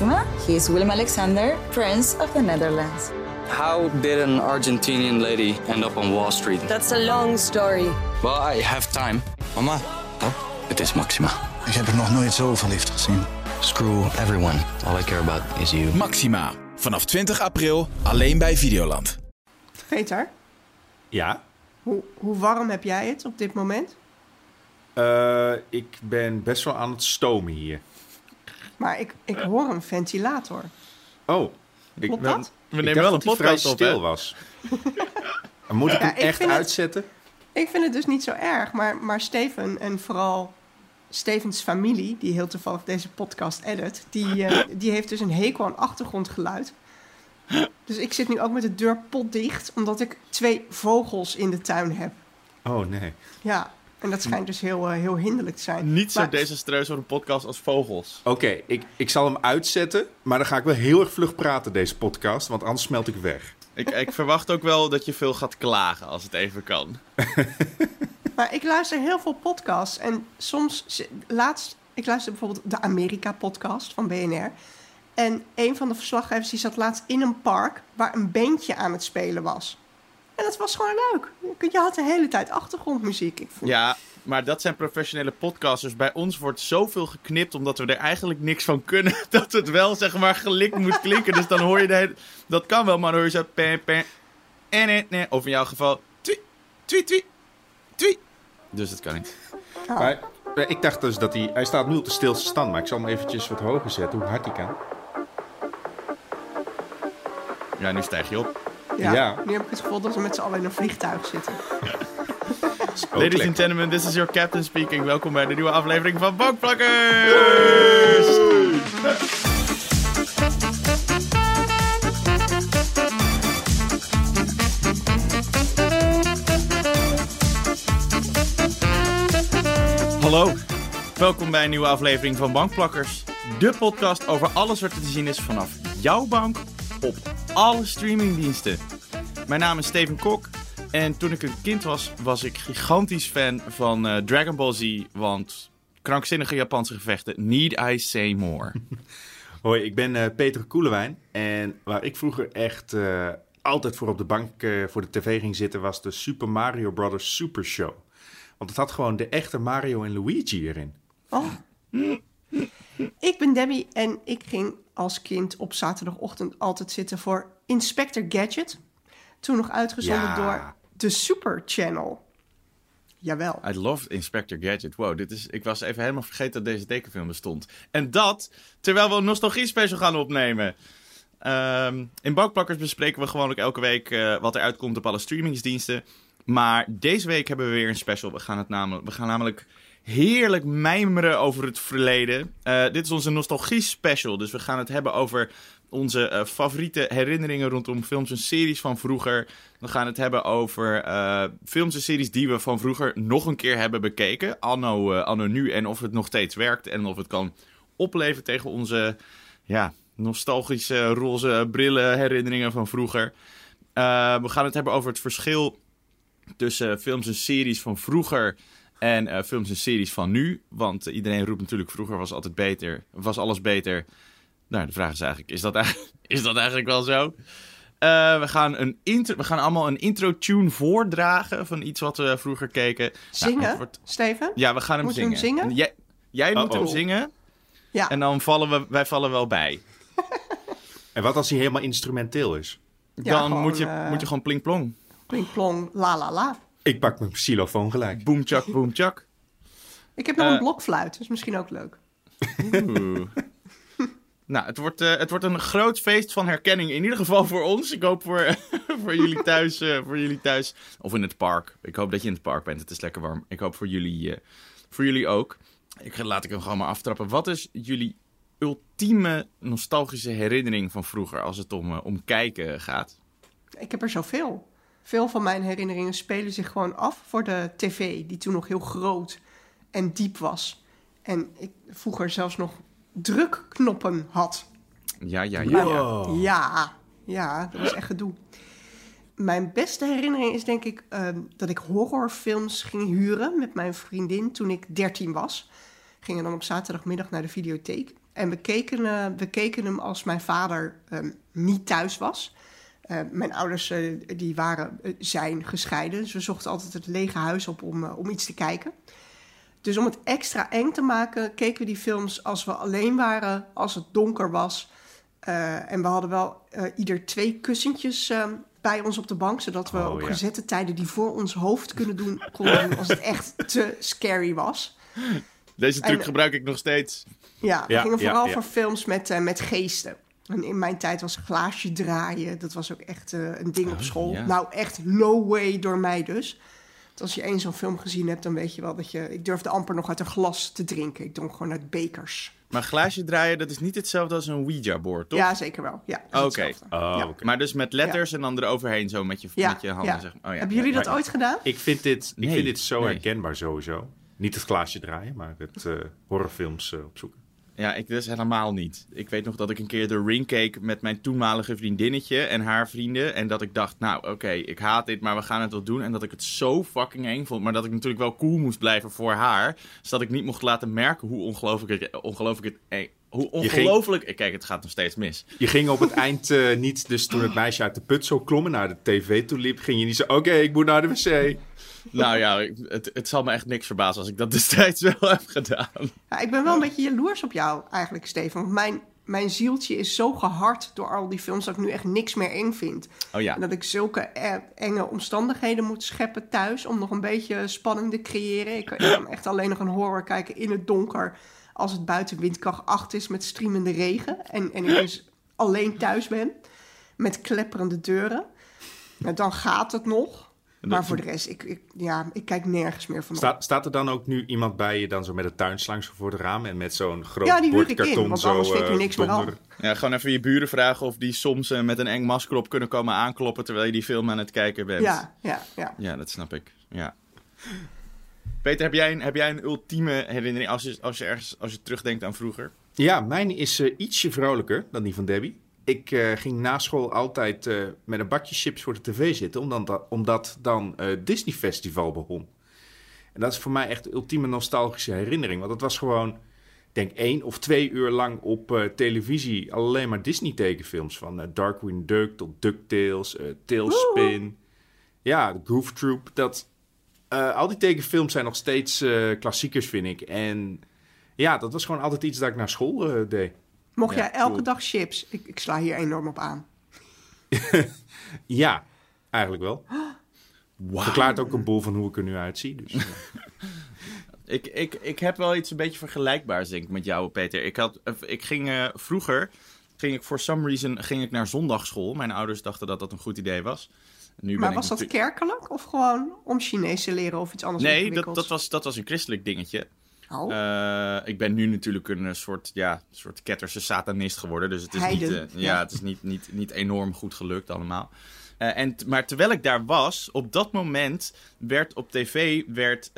Maxima. He is Willem Alexander, Prince of the Netherlands. How did an Argentinian lady end up on Wall Street? That's a long story. Well, I have time. Mama, Oh, het is Maxima. ik heb er nog nooit zo verliefd gezien. Screw everyone. All I care about is you. Maxima. Vanaf 20 april alleen bij Videoland. Peter, Ja, hoe, hoe warm heb jij het op dit moment? eh, ik ben best wel aan het stomen hier. Maar ik, ik hoor een ventilator. Oh, ik, Klopt ben- dat? We nemen wel een podcast op, stil hè? was. Moet ik Ja, hem ik echt het- uitzetten? Ik vind het dus niet zo erg, maar, maar Steven en vooral Stevens familie, die heel toevallig deze podcast edit, die, eh, die heeft dus een hekel aan achtergrondgeluid. Dus ik zit nu ook met de deur potdicht, omdat ik twee vogels in de tuin heb. Oh nee. Ja, en dat schijnt dus heel, eh, heel hinderlijk te zijn. Niet zo desastreus voor een podcast als Vogels. Oké, ik, ik zal hem uitzetten, maar dan ga ik wel heel erg vlug praten deze podcast, want anders smelt ik weg. Ik, ik verwacht ook wel dat je veel gaat klagen als het even kan. Maar ik luister heel veel podcasts. En soms, laatst, ik luister bijvoorbeeld de Amerika-podcast van BNR. En een van de verslaggevers die zat laatst in een park waar een bandje aan het spelen was. En dat was gewoon leuk. Je had de hele tijd achtergrondmuziek. Ik vond- Ja, maar dat zijn professionele podcasters. Bij ons wordt zoveel geknipt omdat we er eigenlijk niks van kunnen. Dat het wel, zeg maar, gelikt moet klinken. Dus dan hoor je de hele... Dat kan wel, maar dan hoor je zo... En, en, en. Of in jouw geval... Twi, twi, twi, twi. Dus dat kan niet. Maar eh, ik dacht dus dat hij... Hij staat nu op de stilste stand, maar ik zal hem eventjes wat hoger zetten, hoe hard hij kan. Ja, nu stijg je op. Ja, Ja. Nu heb ik het gevoel dat we met z'n allen in een vliegtuig zitten. Ladies and gentlemen, this is your captain speaking. Welkom bij de nieuwe aflevering van Bankplakkers! Hallo, welkom bij een nieuwe aflevering van Bankplakkers. De podcast over alles wat er te zien is vanaf jouw bank op alle streamingdiensten. Mijn naam is Steven Kok en toen ik een kind was, was ik gigantisch fan van eh, Dragon Ball Z, want krankzinnige Japanse gevechten, need I say more. Hoi, ik ben eh, Peter Koelewijn. En waar ik vroeger echt eh, altijd voor op de bank eh, voor de tv ging zitten, was de Super Mario Bros. Super Show. Want het had gewoon de echte Mario en Luigi erin. Oh. Ik ben Debbie en ik ging als kind op zaterdagochtend altijd zitten voor Inspector Gadget. Toen nog uitgezonden Ja. door de Super Channel. Jawel. I loved Inspector Gadget. Wow, dit is, ik was even helemaal vergeten dat deze tekenfilm bestond. En dat terwijl we een nostalgie special gaan opnemen. Ehm, in Bankplakkers bespreken we gewoonlijk elke week eh, wat er uitkomt op alle streamingsdiensten. Maar deze week hebben we weer een special. We gaan, het namelijk, we gaan namelijk heerlijk mijmeren over het verleden. Eh, dit is onze nostalgie special. Dus we gaan het hebben over onze eh, favoriete herinneringen rondom films en series van vroeger. We gaan het hebben over eh, films en series die we van vroeger nog een keer hebben bekeken. Anno, anno nu en of het nog steeds werkt. En of het kan opleven tegen onze ja, nostalgische roze brillen herinneringen van vroeger. We gaan het hebben over het verschil tussen films en series van vroeger en eh, films en series van nu. Want eh, iedereen roept natuurlijk vroeger was altijd beter, was alles beter. Nou, de vraag is eigenlijk, is dat, eigenlijk- is dat eigenlijk wel zo? Eh, we, gaan een intro, we gaan allemaal een intro-tune voordragen van iets wat we vroeger keken. Nou, Zingen, wordt- Steven? ja, we gaan hem Moeten we zingen. hem zingen? Jij, jij moet hem zingen Ja. en dan vallen we, wij vallen wel bij. En wat als hij helemaal instrumenteel is? Ja, dan gewoon, moet, je, moet je gewoon pling-plong. Plink plong, la la la. Ik pak mijn xylofoon gelijk. Boom, chak, boom, chak. Ik heb nog Eh. een blokfluit, dat is misschien ook leuk. Oeh. nou, het wordt, eh, het wordt een groot feest van herkenning. In ieder geval voor ons. Ik hoop voor, voor, jullie thuis, eh, voor jullie thuis. Of in het park. Ik hoop dat je in het park bent. Het is lekker warm. Ik hoop voor jullie, eh, voor jullie ook. Ik, laat ik hem gewoon maar aftrappen. Wat is jullie ultieme nostalgische herinnering van vroeger als het om, eh, om kijken gaat? Ik heb er zoveel. Veel van mijn herinneringen spelen zich gewoon af voor de tv, die toen nog heel groot en diep was. En ik vroeger zelfs nog drukknoppen had. Ja, ja, ja. ja. Ja, ja, dat was echt gedoe. Mijn beste herinnering is denk ik ehm, dat ik horrorfilms ging huren met mijn vriendin toen ik 13 was. Gingen dan op zaterdagmiddag naar de videotheek. En we keken, eh, we keken hem als mijn vader ehm, niet thuis was. Eh, mijn ouders eh, die waren, eh, zijn gescheiden. Dus we zochten altijd het lege huis op om, om iets te kijken. Dus om het extra eng te maken, keken we die films als we alleen waren, als het donker was. En we hadden wel ieder twee kussentjes eh, bij ons op de bank, zodat we Oh, op ja. gezette tijden die voor ons hoofd kunnen doen, konden doen als het echt te scary was. Deze truc En- gebruik ik nog steeds. Ja, we Ja, gingen ja, vooral voor films met, met geesten. En in mijn tijd was glaasje draaien, dat was ook echt eh, een ding op school. ja. Nou, echt no way door mij dus. Want als je één zo'n film gezien hebt, dan weet je wel dat je... Ik durfde amper nog uit een glas te drinken. Ik dronk gewoon uit bekers. Maar glaasje draaien, dat is niet hetzelfde als een Ouija-board, toch? Ja, zeker wel. Ja, Oké. Oh, ja. oké. Maar dus met letters en dan eroverheen zo met je, Ja, met je handen. ja. Zeg. Oh, ja. Hebben jullie dat maar- ooit gedaan? Ik vind dit, ik vind dit zo nee. herkenbaar sowieso. Niet het glaasje draaien, maar het eh, horrorfilms eh, opzoeken. Ja, ik dus helemaal niet. Ik weet nog dat ik een keer de ring keek met mijn toenmalige vriendinnetje en haar vrienden. En dat ik dacht, nou oké, ik haat dit, maar we gaan het wel doen. En dat ik het zo fucking eng vond. Maar dat ik natuurlijk wel cool moest blijven voor haar. Zodat ik niet mocht laten merken hoe ongelooflijk het... Ongelooflijk het eng- hoe ging- ongelooflijk... Kijk, het gaat nog steeds mis. Je ging op het eind eh, niet, dus toen het meisje uit de put zo klom en naar de tv toe liep, ging je niet zo, oké, ik moet naar de wc. Nou ja, het, het zal me echt niks verbazen als ik dat destijds wel heb gedaan. Ja, ik ben wel een beetje jaloers op jou eigenlijk, Steven. Want mijn, mijn zieltje is zo gehard door al die films dat ik nu echt niks meer eng vind. Oh ja. En dat ik zulke eh, enge omstandigheden moet scheppen thuis om nog een beetje spanning te creëren. Ik ik kan echt alleen nog een horror kijken in het donker als het buiten windkracht 8 is met streamende regen. En, en ik dus alleen thuis ben met klepperende deuren. Nou, dan gaat het nog. Maar voor de rest, ik, ik, ja, ik kijk nergens meer van. Staat, staat er dan ook nu iemand bij je dan zo met een tuinslang voor het raam en met zo'n groot Ja, die huur ik bordkarton in, want zo, anders vind ik er eh, niks meer donder- Ja, gewoon even je buren vragen of die soms eh, met een eng masker op kunnen komen aankloppen terwijl je die film aan het kijken bent. Ja, ja, ja. Ja, dat snap ik. Ja. Peter, heb jij een, heb jij een ultieme herinnering als je, als je ergens als je terugdenkt aan vroeger? Ja, mijn is eh, ietsje vrolijker dan die van Debbie. Ik eh, ging na school altijd eh, met een bakje chips voor de tv zitten, omdat, da- omdat dan eh Disney Festival begon. En dat is voor mij echt de ultieme nostalgische herinnering. Want het was gewoon, denk één of twee uur lang op televisie alleen maar Disney tekenfilms. Van Darkwing Duck tot DuckTales, Tailspin. Ja, de Goof Troop. Dat, al die tekenfilms zijn nog steeds klassiekers, vind ik. En ja, dat was gewoon altijd iets dat ik naar school deed. Mocht Ja, jij elke cool. dag chips? Ik, ik sla hier enorm op aan. Ja, eigenlijk wel. Wauw. Verklaart ook een boel van hoe ik er nu uitzie. Dus. Ik, ik, ik heb wel iets een beetje vergelijkbaars, denk ik, met jou, Peter. Ik, had, eh, ik ging eh, vroeger, ging ik for some reason ging ik naar zondagschool. Mijn ouders dachten dat dat een goed idee was. Nu ben Maar ik was dat kerkelijk of gewoon om Chinees te leren of iets anders Nee, dat, dat, was, dat was een christelijk dingetje. Oh, Eh, ik ben nu natuurlijk een eh, soort, ja, soort ketterse satanist geworden. Dus het is, niet, eh, ja, ja. het is niet, niet, niet enorm goed gelukt allemaal. En, maar terwijl ik daar was, op dat moment werd op tv werd,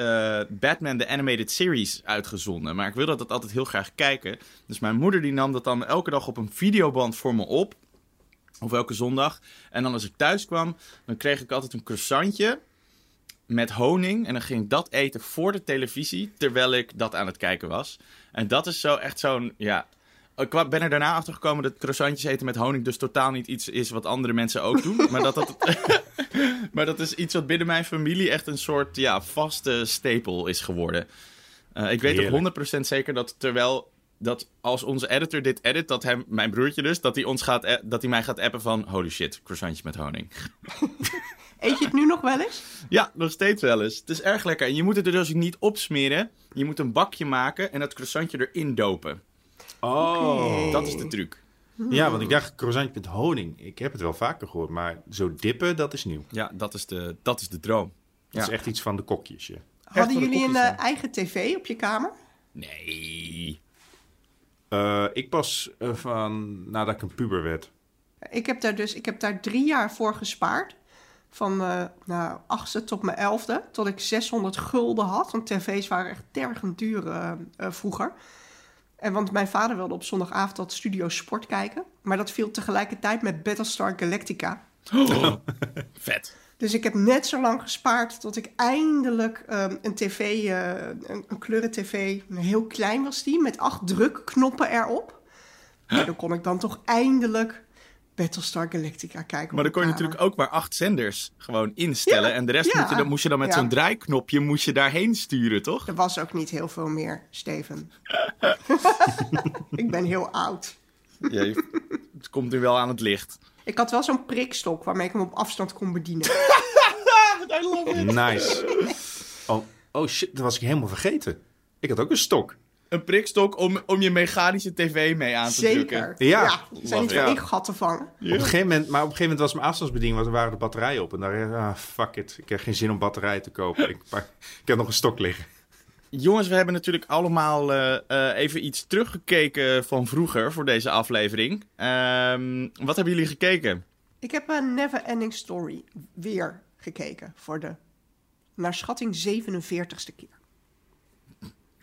Batman The Animated Series uitgezonden. Maar ik wilde dat altijd heel graag kijken. Dus mijn moeder die nam dat dan elke dag op een videoband voor me op. Of elke zondag. En dan als ik thuis kwam, dan kreeg ik altijd een croissantje met honing. En dan ging ik dat eten voor de televisie, terwijl ik dat aan het kijken was. En dat is zo echt zo'n, ja... Ik ben er daarna achter gekomen dat croissantjes eten met honing dus totaal niet iets is wat andere mensen ook doen. maar, dat dat, maar dat is iets wat binnen mijn familie echt een soort ja, vaste stapel is geworden. Eh, ik weet Heerlijk. ook 100% zeker dat terwijl dat als onze editor dit edit, dat hem, mijn broertje dus, dat hij, ons gaat, dat hij mij gaat appen van holy shit, croissantjes met honing. Eet je het nu nog wel eens? Ja, nog steeds wel eens. Het is erg lekker. En je moet het er dus niet opsmeren. Je moet een bakje maken en dat croissantje erin dopen. Oh. Dat is de truc. Ja, want ik dacht croissantje met honing. Ik heb het wel vaker gehoord, maar zo dippen, dat is nieuw. Ja, dat is de, dat is de droom. Dat is echt iets van de kokjes, ja. Hadden jullie een eh, eigen tv op je kamer? Nee. Eh, ik pas eh, van nadat ik een puber werd. Ik heb daar dus ik heb daar drie jaar voor gespaard. Van eh nou, achtste tot mijn elfde. Tot ik 600 gulden had. Want tv's waren echt tergend duur vroeger. En want mijn vader wilde op zondagavond dat Studio Sport kijken. Maar dat viel tegelijkertijd met Battlestar Galactica. Vet. Dus ik heb net zo lang gespaard tot ik eindelijk um, een tv, uh, een, een kleuren tv, heel klein was die, met acht drukknoppen erop. Maar dan kon ik dan toch eindelijk Battlestar Galactica kijken. Maar dan kon je natuurlijk ook maar acht zenders gewoon instellen. Ja, en de rest ja. moet je, dan, moest je dan met Ja. zo'n draaiknopje moest je daarheen sturen, toch? Er was ook niet heel veel meer, Steven. ik ben heel oud. Je- het komt nu wel aan het licht. Ik had wel zo'n prikstok waarmee ik hem op afstand kon bedienen. Nice. Oh, oh shit, dat was ik helemaal vergeten. Ik had ook een stok. Een prikstok om, om je mechanische tv mee aan te drukken. Zeker. Ja. Ja, zijn niet Love voor it. één gat te vangen. Op een gegeven moment, maar op een gegeven moment was mijn afstandsbediening, want er waren de batterijen op. En daar dacht ik, ah, fuck it. Ik heb geen zin om batterijen te kopen. Ik, ik heb nog een stok liggen. Jongens, we hebben natuurlijk allemaal eh, eh, even iets teruggekeken van vroeger voor deze aflevering. Ehm, wat hebben jullie gekeken? Ik heb een Never Ending Story weer gekeken voor de, naar schatting, 47ste keer.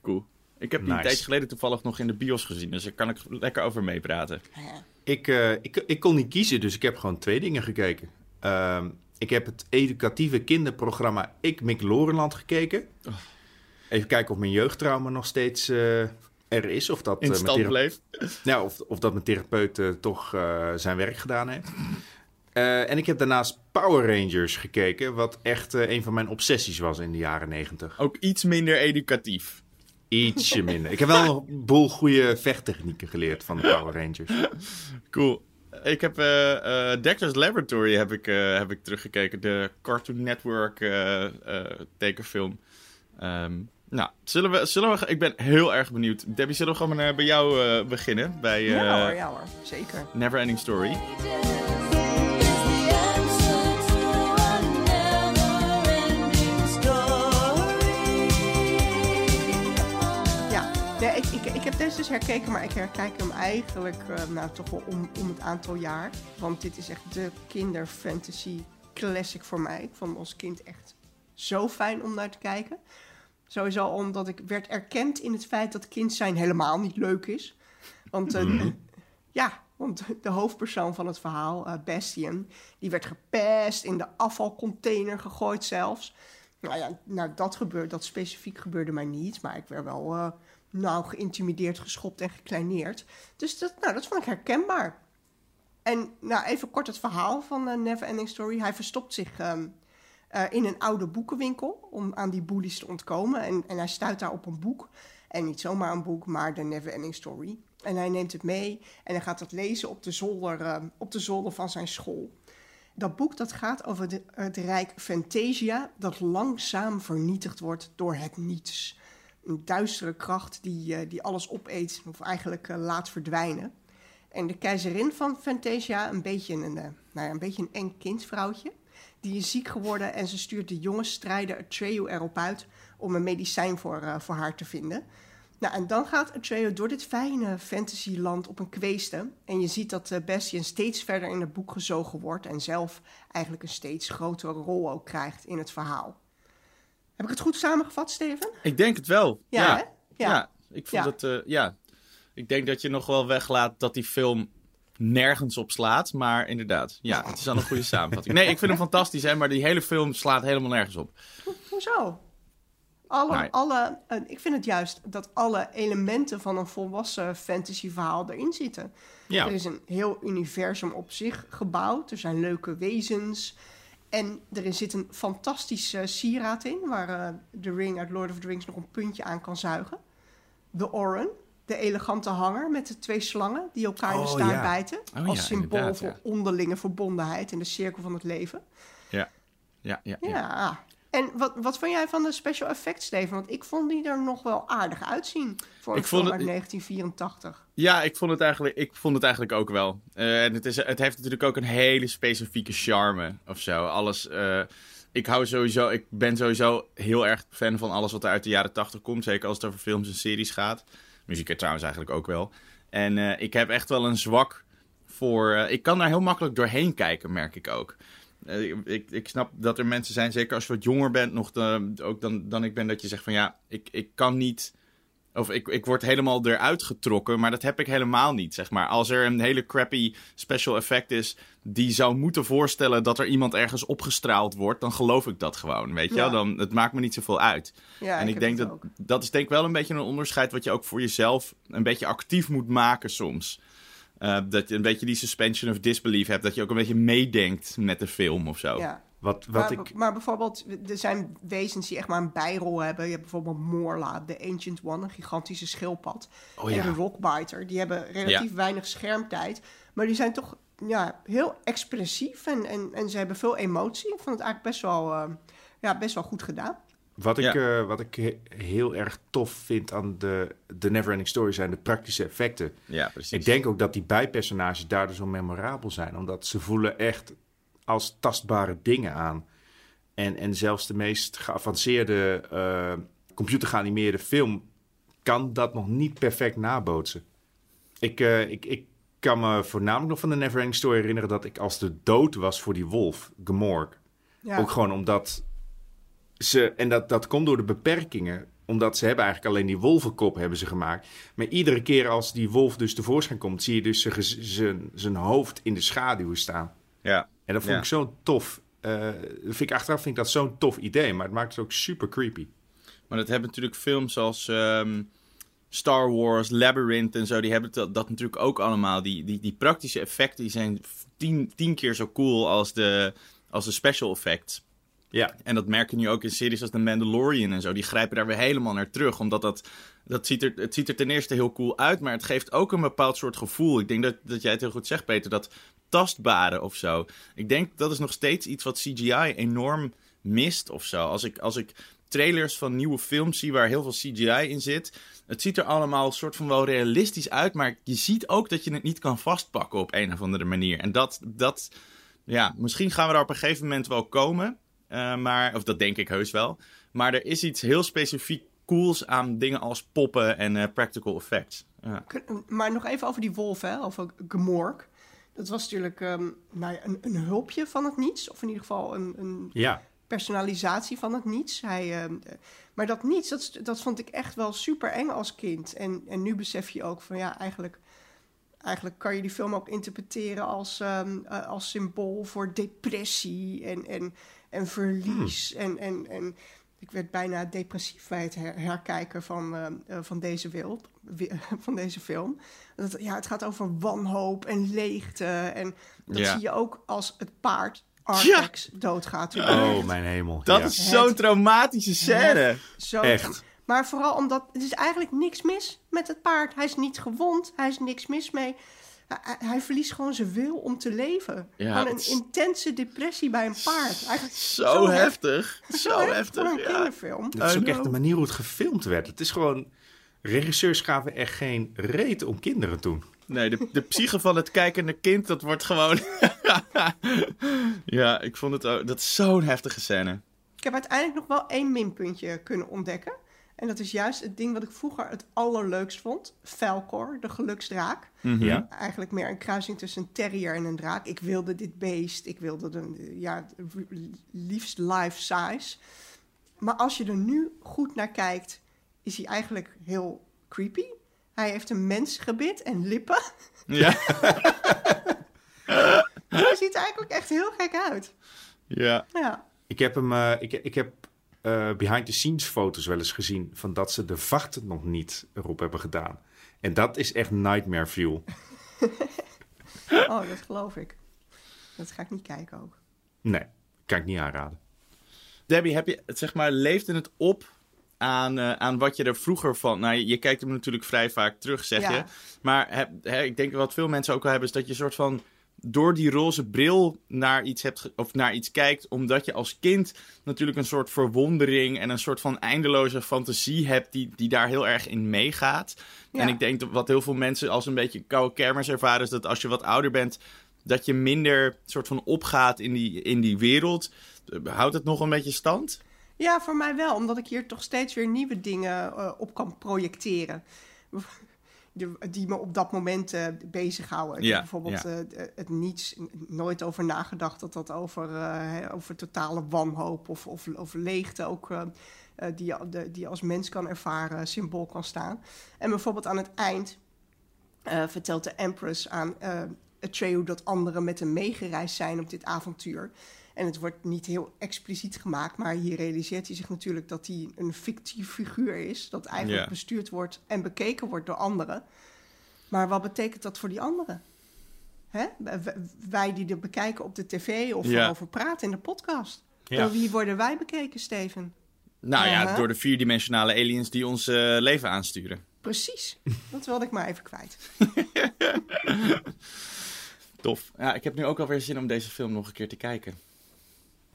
Cool. Ik heb die Nice. een tijdje geleden toevallig nog in de bios gezien, dus daar kan ik lekker over meepraten. Ik, eh, ik, ik kon niet kiezen, dus ik heb gewoon twee dingen gekeken. Ehm, ik heb het educatieve kinderprogramma Ik Mik Lorenland gekeken. Even kijken of mijn jeugdtrauma nog steeds eh, er is. Of dat, In eh, stand bleef. nou, of, of dat mijn therapeut eh, toch zijn werk gedaan heeft. En ik heb daarnaast Power Rangers gekeken, wat echt een van mijn obsessies was in de jaren negentig. Ook iets minder educatief. Ietsje minder. Ik heb wel een boel goede vechttechnieken geleerd van de Power Rangers. Cool. Ik heb eh, Dexter's Laboratory heb ik, heb ik teruggekeken. De Cartoon Network tekenfilm. Ehm, nou, zullen we, zullen we... Ik ben heel erg benieuwd. Debbie, zullen we gewoon eh, bij jou eh, beginnen? Bij eh, ja hoor, ja hoor, zeker. Never Ending Story. Ja, nee, ik, ik, ik heb deze dus herkeken, maar ik herkijk hem eigenlijk nou, toch wel om, om het aantal jaar. Want dit is echt de kinderfantasy classic voor mij. Ik vond als kind echt zo fijn om naar te kijken. Sowieso omdat ik werd erkend in het feit dat kind zijn helemaal niet leuk is. Want eh, ja, want de hoofdpersoon van het verhaal, eh, Bastian, die werd gepest, in de afvalcontainer gegooid zelfs. Nou ja, nou dat gebeurde, dat specifiek gebeurde mij niet, maar ik werd wel eh, nou geïntimideerd, geschopt en gekleineerd. Dus dat, nou, dat vond ik herkenbaar. En nou, even kort het verhaal van eh, Never Ending Story. Hij verstopt zich ehm, eh, in een oude boekenwinkel om aan die bullies te ontkomen. En, en hij stuit daar op een boek. En niet zomaar een boek, maar de Never Ending Story. En hij neemt het mee en hij gaat het lezen op de zolder, eh, op de zolder van zijn school. Dat boek dat gaat over het rijk Fantasia dat langzaam vernietigd wordt door het niets. Een duistere kracht die, eh, die alles opeet of eigenlijk laat verdwijnen. En de keizerin van Fantasia, een beetje een, nou ja, een, beetje een eng kindvrouwtje, die is ziek geworden en ze stuurt de jonge strijder Atreyu erop uit om een medicijn voor, eh, voor haar te vinden. Nou, en dan gaat Atreyu door dit fijne fantasyland op een kweeste. En je ziet dat eh, Bastian steeds verder in het boek gezogen wordt en zelf eigenlijk een steeds grotere rol ook krijgt in het verhaal. Heb ik het goed samengevat, Steven? Ik denk het wel. Ja, Ja, ja. Ja. ik vond het... eh, ja. Ik denk dat je nog wel weglaat dat die film nergens op slaat. Maar inderdaad, ja, het is dan een goede samenvatting. Nee, ik vind hem fantastisch, hè, maar die hele film slaat helemaal nergens op. Hoezo? Alle, Nee. alle, eh, ik vind het juist dat alle elementen van een volwassen fantasyverhaal erin zitten. Ja. Er is een heel universum op zich gebouwd. Er zijn leuke wezens. En er zit een fantastische sieraad in, waar eh, de ring uit Lord of the Rings nog een puntje aan kan zuigen. De Oren, de elegante hanger met de twee slangen die elkaar in de Oh, staart ja. bijten. Oh, als ja, symbool voor ja. onderlinge verbondenheid in de cirkel van het leven. Ja, ja, ja. ja. Ja. En wat, wat vond jij van de special effects, Steven? Want ik vond die er nog wel aardig uitzien voor een Ik vond film het- uit 1984. Ja, ik vond het eigenlijk, ik vond het eigenlijk ook wel. Eh, en het, is, het heeft natuurlijk ook een hele specifieke charme of zo. Alles. eh, ik hou sowieso, ik ben sowieso heel erg fan van alles wat er uit de jaren 80 komt. Zeker als het over films en series gaat. Muziek trouwens eigenlijk ook wel. En eh, ik heb echt wel een zwak voor. eh, ik kan daar heel makkelijk doorheen kijken, merk ik ook. Eh, ik, ik snap dat er mensen zijn, zeker als je wat jonger bent, nog ook dan, dan ik ben, dat je zegt van ja, ik, ik kan niet Of ik, ik word helemaal eruit getrokken, maar dat heb ik helemaal niet, zeg maar. Als er een hele crappy special effect is die zou moeten voorstellen dat er iemand ergens opgestraald wordt, dan geloof ik dat gewoon, weet je Ja. Dan, het maakt me niet zoveel uit. Ja, en ik, denk dat ook. dat is denk ik wel een beetje een onderscheid wat je ook voor jezelf een beetje actief moet maken soms. Eh, dat je een beetje die suspension of disbelief hebt, dat je ook een beetje meedenkt met de film of zo. Ja. Wat, wat maar, ik... maar bijvoorbeeld, er zijn wezens die echt maar een bijrol hebben. Je hebt bijvoorbeeld Morla, de Ancient One, een gigantische schildpad. Oh ja. En de Rockbiter, die hebben relatief Ja. weinig schermtijd. Maar die zijn toch ja, heel expressief en, en, en ze hebben veel emotie. Ik vond het eigenlijk best wel, eh, ja, best wel goed gedaan. Wat ik, Ja. eh, wat ik he- heel erg tof vind aan de, de Neverending Story zijn de praktische effecten. Ja, precies. Ik denk ook dat die bijpersonages daardoor zo memorabel zijn. Omdat ze voelen echt als tastbare dingen aan. En, en zelfs de meest geavanceerde eh computergeanimeerde film kan dat nog niet perfect nabootsen. Ik, eh, ik, ik kan me voornamelijk nog van de Neverending Story herinneren... dat ik als de dood was voor die wolf, Gemorg... Ja. Ook gewoon omdat ze... En dat, dat komt door de beperkingen. Omdat ze hebben eigenlijk alleen die wolvenkop hebben ze gemaakt. Maar iedere keer als die wolf dus tevoorschijn komt... zie je dus zijn gez- zijn- zijn hoofd in de schaduw staan. Ja. En dat vond Ja. ik zo tof. eh, vind ik, achteraf vind ik dat zo'n tof idee. Maar het maakt het ook super creepy. Maar dat hebben natuurlijk films als ehm, Star Wars, Labyrinth en zo. Die hebben dat, dat natuurlijk ook allemaal. Die, die, die praktische effecten die zijn tien, tien keer zo cool als de, als de special effects. Ja. En dat merk je nu ook in series als The Mandalorian en zo. Die grijpen daar weer helemaal naar terug. Omdat dat, dat ziet er, het ziet er ten eerste heel cool uit. Maar het geeft ook een bepaald soort gevoel. Ik denk dat, dat jij het heel goed zegt, Peter. Dat tastbare of zo. Ik denk dat is nog steeds iets wat CGI enorm mist of zo. Als ik, als ik trailers van nieuwe films zie waar heel veel CGI in zit. Het ziet er allemaal soort van wel realistisch uit. Maar je ziet ook dat je het niet kan vastpakken op een of andere manier. En dat, dat ja, misschien gaan we daar op een gegeven moment wel komen. Eh, maar, of dat denk ik heus wel. Maar er is iets heel specifiek cools aan dingen als poppen en eh, practical effects. Ja. Maar nog even over die wolf, hè, over Gemork. Dat was natuurlijk ehm, nou ja, een, een hulpje van het niets. Of in ieder geval een, een Ja. personalisatie van het niets. Hij, ehm, eh, maar dat niets, dat, dat vond ik echt wel super eng als kind. En, en nu besef je ook van ja, eigenlijk, eigenlijk kan je die film ook interpreteren als, ehm, eh, als symbool voor depressie en, en, en verlies. En, en, en ik werd bijna depressief bij het her- herkijken van, ehm, eh, van, deze wereld, van deze film. Dat, ja, het gaat over wanhoop en leegte. En dat Ja. zie je ook als het paard Artex doodgaat. Oh, mijn hemel. Dat ja. is zo'n traumatische scène. Zo Echt. Maar vooral omdat er is eigenlijk niks mis met het paard. Hij is niet gewond, hij is niks mis mee. Hij, verliest gewoon zijn wil om te leven. Ja, gewoon een is- intense depressie bij een paard. Eigenlijk Zo, heftig. Zo heftig. Voor een ja. kinderfilm. Het is ook echt de manier hoe het gefilmd werd. Het is gewoon... Regisseurs gaven echt geen reet om kinderen toen. Nee, de, de psyche van het kijkende kind, dat wordt gewoon... ja, ik vond het ook... Dat is zo'n heftige scène. Ik heb uiteindelijk nog wel één minpuntje kunnen ontdekken. En dat is juist het ding wat ik vroeger het allerleukst vond. Falcor, de geluksdraak. Ja. Eigenlijk meer een kruising tussen een terrier en een draak. Ik wilde dit beest. Ik wilde de, ja, liefst life size. Maar als je er nu goed naar kijkt, is hij eigenlijk heel creepy. Hij heeft een mensgebit en lippen. Ja. Hij ziet er eigenlijk echt heel gek uit. ja. Ja. Ik heb hem... eh, ik, ik heb eh, behind-the-scenes foto's wel eens gezien... van dat ze de vacht nog niet erop hebben gedaan. En dat is echt nightmare fuel. Oh, dat geloof ik. Dat ga ik niet kijken ook. Nee, kan ik niet aanraden. Debbie, heb je, zeg maar, leefde het op aan, eh, aan wat je er vroeger van... Nou, je, je kijkt hem natuurlijk vrij vaak terug, zeg Ja. je. Maar heb, hè, ik denk wat veel mensen ook wel hebben... is dat je een soort van door die roze bril naar iets, hebt, of naar iets kijkt... omdat je als kind natuurlijk een soort verwondering... en een soort van eindeloze fantasie hebt... die, die daar heel erg in meegaat. Ja. En ik denk dat wat heel veel mensen als een beetje koude kermis ervaren... is dat als je wat ouder bent... dat je minder soort van opgaat in die, in die wereld... Houdt het nog een beetje stand? Ja, voor mij wel, omdat ik hier toch steeds weer nieuwe dingen eh, op kan projecteren. De- die me op dat moment eh bezighouden. Ja, bijvoorbeeld ja. eh, het niets, nooit over nagedacht dat dat over, eh, over totale wanhoop of, of, of leegte ook die, de, die als mens kan ervaren, symbool kan staan. En bijvoorbeeld aan het eind vertelt de Empress aan uh, Atreyu dat anderen met hem meegereisd zijn op dit avontuur. En het wordt niet heel expliciet gemaakt, maar hier realiseert hij zich natuurlijk dat hij een fictief figuur is. Dat eigenlijk bestuurd wordt en bekeken wordt door anderen. Maar wat betekent dat voor die anderen? Hè? Wij die er bekijken op de tv of Ja. erover praten in de podcast. Door wie worden wij bekeken, Steven? Nou ja, door de vierdimensionale aliens die ons eh, leven aansturen. Precies. Dat wilde ik maar even kwijt. Tof. Ja, ik heb nu ook alweer zin om deze film nog een keer te kijken.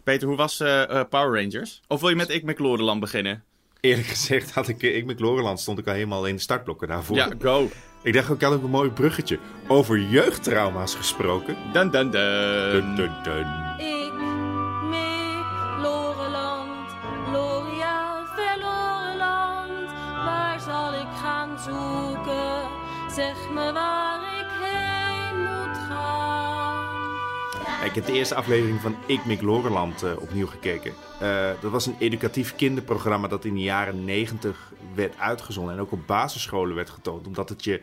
Peter, hoe was eh, eh, Power Rangers? Of wil je met Ik McLaurin beginnen? Eerlijk gezegd had ik, eh, ik met Loreland stond ik al helemaal in de startblokken daarvoor. Ja, go. Ik dacht ook, ik had ook een mooi bruggetje. Over jeugdtrauma's gesproken. Dun dun dun. Dun, dun, dun. Ik heb de eerste aflevering van Ik Mik Loreland eh, opnieuw gekeken. Eh, dat was een educatief kinderprogramma dat in de jaren negentig werd uitgezonden. En ook op basisscholen werd getoond. Omdat het je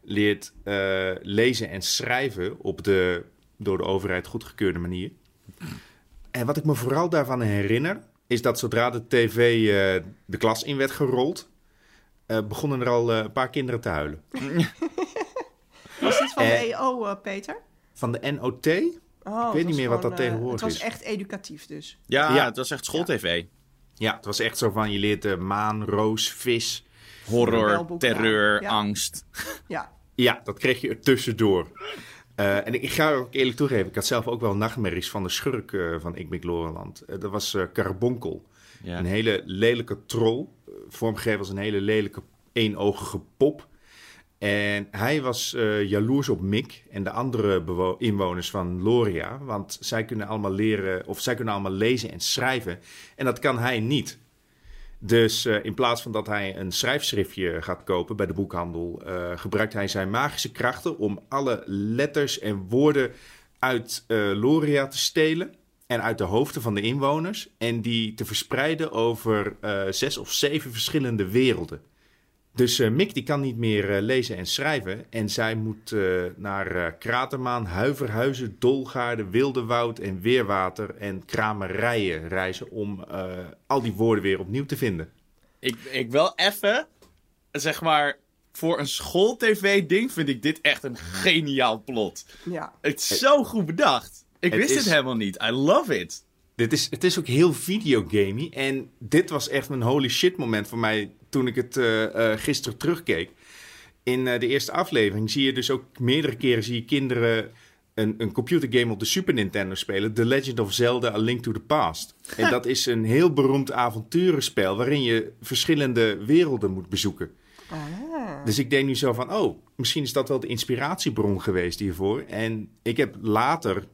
leert eh, lezen en schrijven op de door de overheid goedgekeurde manier. En wat ik me vooral daarvan herinner... is dat zodra de tv de klas in werd gerold... begonnen er al een paar kinderen te huilen. Was dit van de EO, eh, Peter? Van de NOT? Oh, weet het niet meer wat dat tegenwoordig Het was is. echt educatief dus. Ja, Ja. het was echt schooltv. Ja, het was echt zo van je leert eh, maan, roos, vis... Horror, terreur, ja. angst. Ja. Ja, dat kreeg je er tussendoor. Eh, en ik, ik ga ook eerlijk toegeven, ik had zelf ook wel nachtmerries van de schurk eh, van Ik Mik Loreland. Eh, dat was eh Carbonkel. Ja. Een hele lelijke troll. eh, vormgegeven als een hele lelijke eenogige pop. En hij was eh, jaloers op Mick en de andere inwoners van Loria. Want zij kunnen allemaal leren, of zij kunnen allemaal lezen en schrijven. En dat kan hij niet. Dus eh, in plaats van dat hij een schrijfschriftje gaat kopen bij de boekhandel, eh, gebruikt hij zijn magische krachten om alle letters en woorden uit Loria te stelen. En uit de hoofden van de inwoners. En die te verspreiden over zes of zeven verschillende werelden. Dus eh, Mick die kan niet meer eh, lezen en schrijven. En zij moet eh, naar eh, Kratermaan, Huiverhuizen, Dolgaarden, Wildewoud en Weerwater en Kramerijen reizen om eh, al die woorden weer opnieuw te vinden. Ik, ik wel even, zeg maar, voor een schooltv-ding vind ik dit echt een geniaal plot. Ja. Het is zo goed bedacht. Ik Het wist is- het helemaal niet. I love it. Dit is, het is ook heel videogamey. En dit was echt een holy shit moment voor mij toen ik het eh, eh, gisteren terugkeek. In eh, de eerste aflevering zie je dus ook meerdere keren zie je kinderen een, een computergame op de Super Nintendo spelen. The Legend of Zelda A Link to the Past. En dat is een heel beroemd avonturenspel waarin je verschillende werelden moet bezoeken. Dus ik denk nu zo van, oh, misschien is dat wel de inspiratiebron geweest hiervoor. En ik heb later,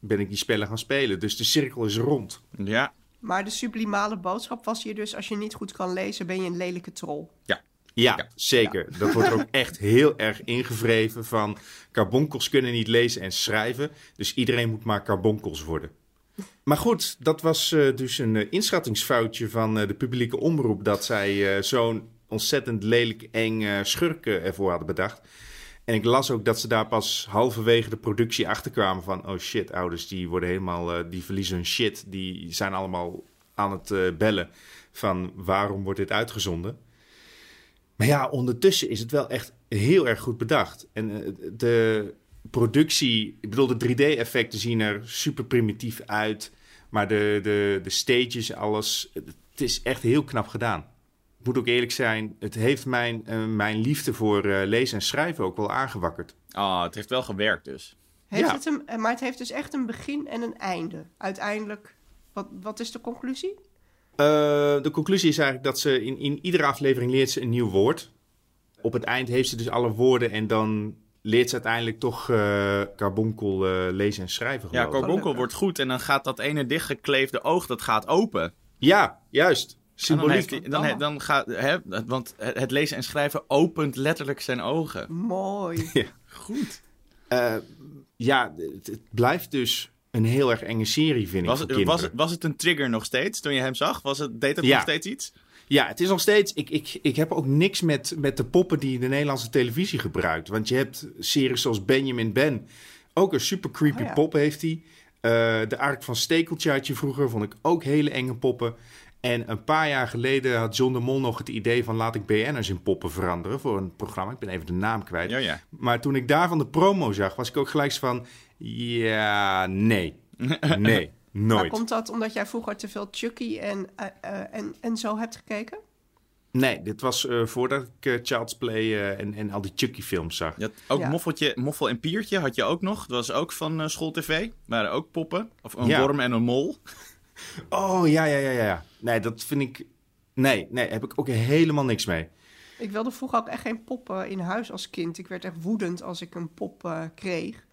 ben ik die spellen gaan spelen. Dus de cirkel is rond. Ja. Maar de sublimale boodschap was hier dus... als je niet goed kan lezen, ben je een lelijke troll. Ja, Ja. zeker. Dat wordt er ook echt heel erg ingevreven van... carbonkels kunnen niet lezen en schrijven... dus iedereen moet maar carbonkels worden. Maar goed, dat was eh, dus een eh, inschattingsfoutje van eh, de publieke omroep... dat zij eh, zo'n ontzettend lelijk eng eh, schurk eh, ervoor hadden bedacht. En ik las ook dat ze daar pas halverwege de productie achterkwamen van... oh shit, ouders die worden helemaal... eh, die verliezen hun shit. Die zijn allemaal aan het eh, bellen van waarom wordt dit uitgezonden... Maar ja, ondertussen is het wel echt heel erg goed bedacht. En eh, de productie, ik bedoel, de 3D-effecten zien er super primitief uit. Maar de, de, de stages, alles, het is echt heel knap gedaan. Ik moet ook eerlijk zijn, het heeft mijn, eh, mijn liefde voor eh, lezen en schrijven ook wel aangewakkerd. Ah, het heeft wel gewerkt dus. Heeft Ja. het een, eh, maar het heeft dus echt een begin en een einde. Uiteindelijk, wat, wat is de conclusie? Eh, de conclusie is eigenlijk dat ze in, in iedere aflevering leert ze een nieuw woord. Op het eind heeft ze dus alle woorden en dan leert ze uiteindelijk toch eh carbonkel eh, lezen en schrijven. Ja, geloof. Carbonkel wordt goed en dan gaat dat ene dichtgekleefde oog, dat gaat open. Ja, juist. En dan Symboliek. hij, dan, dan gaat, hè, want het lezen en schrijven opent letterlijk zijn ogen. Mooi. Goed. Eh, ja, het, het blijft dus een heel erg enge serie, vind ik, Was, het- kinderen. was, het- was het een trigger nog steeds toen je hem zag? Was het, deed het Ja. nog steeds iets? Ja, het is nog steeds. Ik, ik, ik heb ook niks met, met de poppen die de Nederlandse televisie gebruikt. Want je hebt series zoals Benjamin Ben. Ook een super creepy Oh ja. pop heeft hij. Eh, de Ark van Stekeltje had je vroeger. Vond ik ook hele enge poppen. En een paar jaar geleden had John de Mol nog het idee van... laat ik BN'ers in poppen veranderen voor een programma. Ik ben even de naam kwijt. Ja, ja. Maar toen ik daarvan de promo zag, was ik ook gelijk van... Ja, nee. Nee, Maar nooit. komt dat omdat jij vroeger te veel Chucky en, eh, eh, en, en zo hebt gekeken? Nee, dit was eh, voordat ik Child's Play en, en al die Chucky-films zag. Had ook Ja. Moffeltje, Moffel en Piertje had je ook nog. Dat was ook van eh School TV. Waren ook poppen. Of een Ja. worm en een mol. Oh, ja, ja, ja, ja, ja. Nee, dat vind ik... Nee, nee, heb ik ook helemaal niks mee. Ik wilde vroeger ook echt geen poppen in huis als kind. Ik werd echt woedend als ik een pop eh, kreeg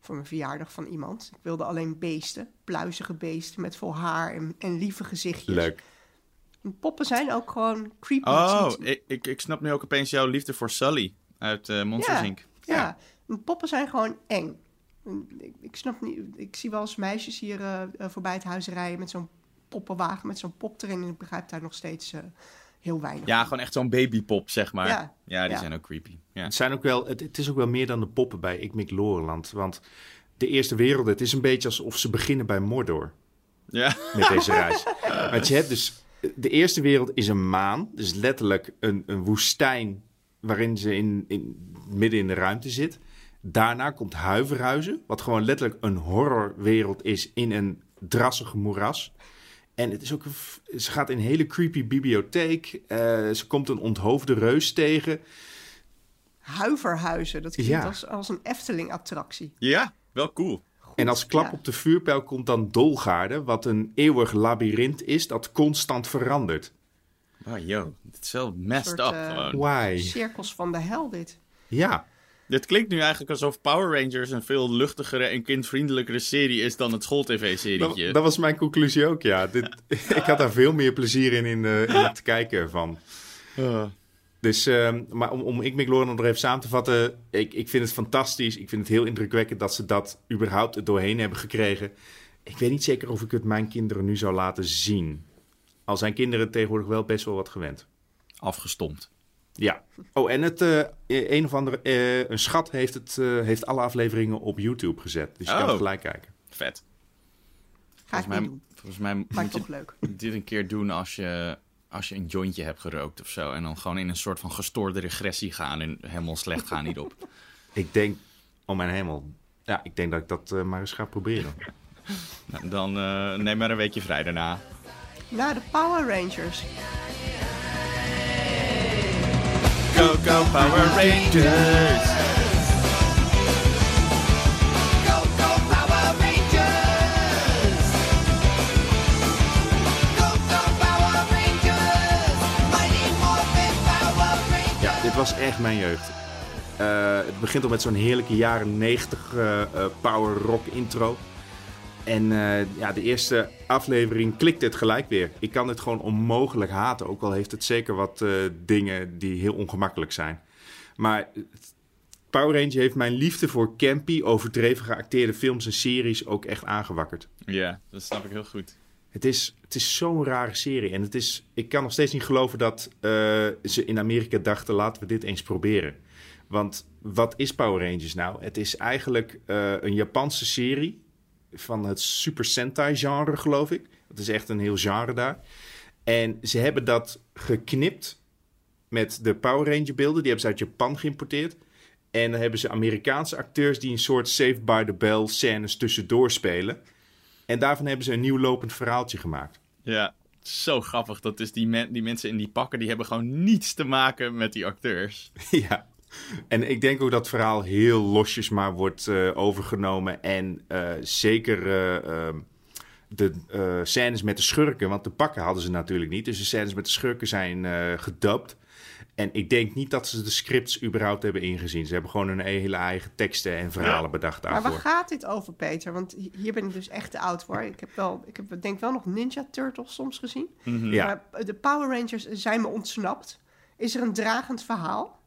voor mijn verjaardag van iemand. Ik wilde alleen beesten, pluizige beesten met vol haar en, en lieve gezichtjes. Leuk. En Poppen zijn ook gewoon creepy. Oh, ik, ik, ik snap nu ook opeens jouw liefde voor Sully uit eh Monsters Ja. Inc. Ja, en poppen zijn gewoon eng. Ik, ik snap niet, ik zie wel eens meisjes hier eh, eh, voorbij het huis rijden met zo'n poppenwagen, met zo'n pop erin. En ik begrijp daar nog steeds eh, heel weinig Ja, van. gewoon echt zo'n babypop, zeg maar. Ja. Ja, die Ja. zijn ook creepy. Ja. Het, zijn ook wel, het, het is ook wel meer dan de poppen bij Ik Mik Loreland. Want de Eerste Wereld, het is een beetje alsof ze beginnen bij Mordor. Ja. met deze reis. Want je hebt dus... De eerste wereld is een maan. Dus letterlijk een, een woestijn waarin ze in, in, midden in de ruimte zit. Daarna komt Huiverhuizen. Wat gewoon letterlijk een horrorwereld is in een drassig moeras. En het is ook, ze gaat in een hele creepy bibliotheek. Eh, ze komt een onthoofde reus tegen. Huiverhuizen, dat klinkt Ja. als, als een Efteling-attractie. ja, wel cool. En als klap ja. op de vuurpijl komt dan Dolgaarde. Wat een eeuwig labyrint is dat constant verandert. Oh, yo. Het is wel messed soort, up gewoon. Why? Cirkels van de hel, dit. Ja. Dit klinkt nu eigenlijk alsof Power Rangers een veel luchtigere en kindvriendelijkere serie is dan het Dat, school-tv-serietje. dat was mijn conclusie ook, ja. Dit, ik had daar veel meer plezier in, in, eh, in het kijken ervan. Uh, Dus, ehm, maar om, om Ik Mick Lauren nog even samen te vatten. Ik, ik vind het fantastisch. Ik vind het heel indrukwekkend dat ze dat überhaupt er doorheen hebben gekregen. Ik weet niet zeker of ik het mijn kinderen nu zou laten zien. Al zijn kinderen tegenwoordig wel best wel wat gewend. afgestompt. Ja. Oh, en het eh, een of andere... eh, een schat heeft, het, eh, heeft alle afleveringen op YouTube gezet. Dus je kan Oh. het gelijk kijken. Vet. Ga ik Volgens mij, niet doen. volgens mij Maar moet je toch leuk. dit een keer doen als je, als je een jointje hebt gerookt of zo. En dan gewoon in een soort van gestoorde regressie gaan en helemaal slecht gaan hierop. Ik denk... Oh mijn hemel. Ja, ik denk dat ik dat eh, maar eens ga proberen. Nou, dan eh, neem maar een weekje vrij daarna. Na de Power Rangers. Go, go, Power Rangers! Ja, dit was echt mijn jeugd. Eh, het begint al met zo'n heerlijke jaren 90 eh, eh, power rock intro. En eh, ja, de eerste aflevering klikt het gelijk weer. Ik kan het gewoon onmogelijk haten. Ook al heeft het zeker wat eh, dingen die heel ongemakkelijk zijn. Maar Power Ranger heeft mijn liefde voor campy, overdreven geacteerde films en series ook echt aangewakkerd. Ja, dat snap ik heel goed. Het is, het is zo'n rare serie. En het is, ik kan nog steeds niet geloven dat eh, ze in Amerika dachten: laten we dit eens proberen. Want wat is Power Rangers nou? Het is eigenlijk een Japanse serie van het Super Sentai-genre, geloof ik. Dat is echt een heel genre daar. En ze hebben dat geknipt met de Power Ranger-beelden. Die hebben ze uit Japan geïmporteerd. En dan hebben ze Amerikaanse acteurs die een soort Saved by the Bell scènes tussendoor spelen. En daarvan hebben ze een nieuw lopend verhaaltje gemaakt. Ja, zo grappig. Dat is die, men- die mensen in die pakken, die hebben gewoon niets te maken met die acteurs. ja. En ik denk ook dat het verhaal heel losjes maar wordt eh, overgenomen. En eh, zeker eh, ehm, de scènes met de schurken, want de pakken hadden ze natuurlijk niet. Dus de scènes met de schurken zijn gedubt. En ik denk niet dat ze de scripts überhaupt hebben ingezien. Ze hebben gewoon hun hele eigen teksten en verhalen bedacht Maar daarvoor. waar gaat dit over, Peter? Want hi- hier ben ik dus echt te oud voor. Ik heb wel, ik heb denk wel nog Ninja Turtles soms gezien. Ja. Maar de Power Rangers zijn me ontsnapt. Is er een dragend verhaal?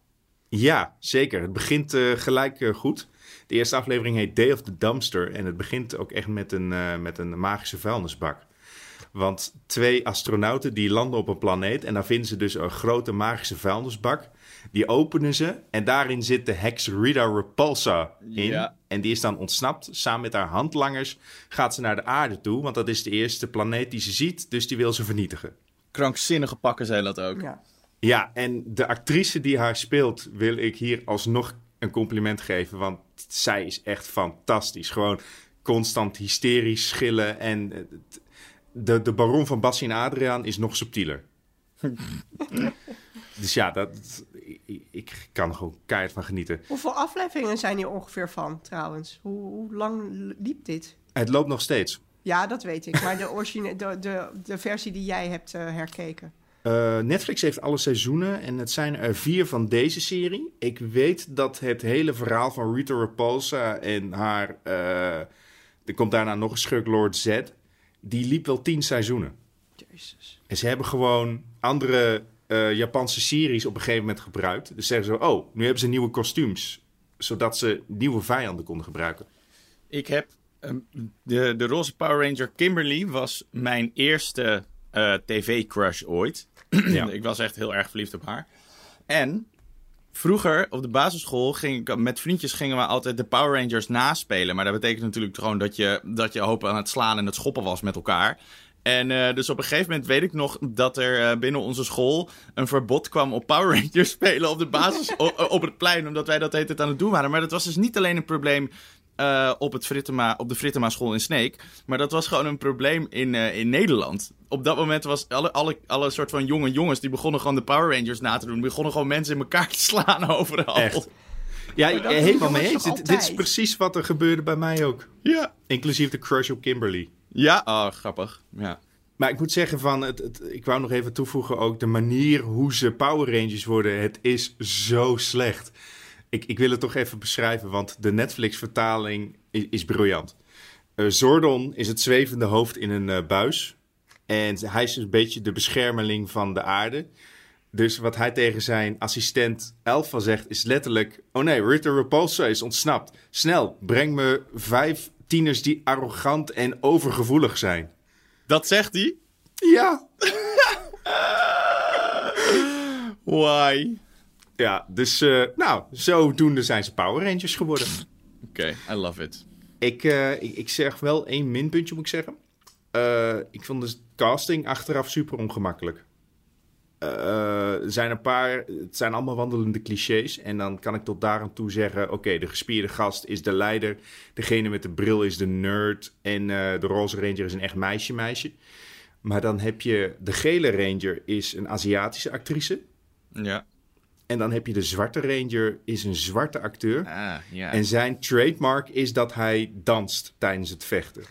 Ja, zeker. Het begint uh, gelijk uh, goed. De eerste aflevering heet Day of the Dumpster. En het begint ook echt met een, uh, met een magische vuilnisbak. Want twee astronauten die landen op een planeet. En daar vinden ze dus een grote magische vuilnisbak. Die openen ze. En daarin zit de heks Rita Repulsa in. Ja. En die is dan ontsnapt. Samen met haar handlangers gaat ze naar de aarde toe. Want dat is de eerste planeet die ze ziet. Dus die wil ze vernietigen. Krankzinnige pakken zijn dat ook. Ja. Ja, en de actrice die haar speelt, wil ik hier alsnog een compliment geven. Want zij is echt fantastisch. Gewoon constant hysterisch schillen. En de, de baron van Bassie en Adriaan is nog subtieler. dus ja, dat, ik, ik kan er gewoon keihard van genieten. Hoeveel afleveringen zijn hier ongeveer van, trouwens? Hoe, hoe lang liep dit? Het loopt nog steeds. Ja, dat weet ik. Maar de, origine, de, de, de versie die jij hebt eh, herkeken. Eh, Netflix heeft alle seizoenen en het zijn er vier van deze serie. Ik weet dat het hele verhaal van Rita Repulsa en haar... eh, er komt daarna nog een schurk, Lord Z. Die liep wel tien seizoenen. Jezus. En ze hebben gewoon andere eh, Japanse series op een gegeven moment gebruikt. Dus zeggen ze, oh, nu hebben ze nieuwe kostuums. Zodat ze nieuwe vijanden konden gebruiken. Ik heb ehm, de, de roze Power Ranger Kimberly was mijn eerste eh, tv-crush ooit. Ja. ik was echt heel erg verliefd op haar. En vroeger op de basisschool ging ik met vriendjes gingen we altijd de Power Rangers naspelen. Maar dat betekent natuurlijk gewoon dat je, dat je hoop aan het slaan en het schoppen was met elkaar. En eh, dus op een gegeven moment weet ik nog dat er eh, binnen onze school een verbod kwam op Power Rangers spelen op de basis op het plein, omdat wij dat de aan het doen waren. Maar dat was dus niet alleen een probleem eh, op, het Frittema, op de Frittema school in Sneek, maar dat was gewoon een probleem in, eh, in Nederland. Op dat moment was alle, alle, alle soort van jonge jongens die begonnen gewoon de Power Rangers na te doen. Die begonnen gewoon mensen in elkaar te slaan overal. Echt. Ja, doen helemaal mee eens. Dit, dit is precies wat er gebeurde bij mij ook. Ja. Inclusief de crush op Kimberly. Ja, oh, grappig. Ja. Maar ik moet zeggen van, het, het- ik wou nog even toevoegen ook de manier hoe ze Power Rangers worden. Het is zo slecht. Ik, ik wil het toch even beschrijven, want de Netflix-vertaling is, is briljant. Eh, Zordon is het zwevende hoofd in een eh, buis. En hij is een beetje de beschermeling van de aarde. Dus wat hij tegen zijn assistent Alpha zegt is letterlijk... Oh nee, Ritter Repulsa is ontsnapt. Snel, breng me vijf tieners die arrogant en overgevoelig zijn. Dat zegt hij? Ja. Why? Ja, dus eh, nou, zodoende zijn ze Power Rangers geworden. Oké, I love it. Ik, eh, ik, ik zeg wel één minpuntje, moet ik zeggen. Eh, ik vond de casting achteraf super ongemakkelijk. Er zijn een paar, het zijn allemaal wandelende clichés. En dan kan ik tot daar aan toe zeggen: oké, de gespierde gast is de leider. Degene met de bril is de nerd. En de roze ranger is een echt meisje-meisje. Maar dan heb je de gele ranger, is een Aziatische actrice. Ja. En dan heb je de zwarte ranger, is een zwarte acteur. Ah, ja. En zijn trademark is dat hij danst tijdens het vechten.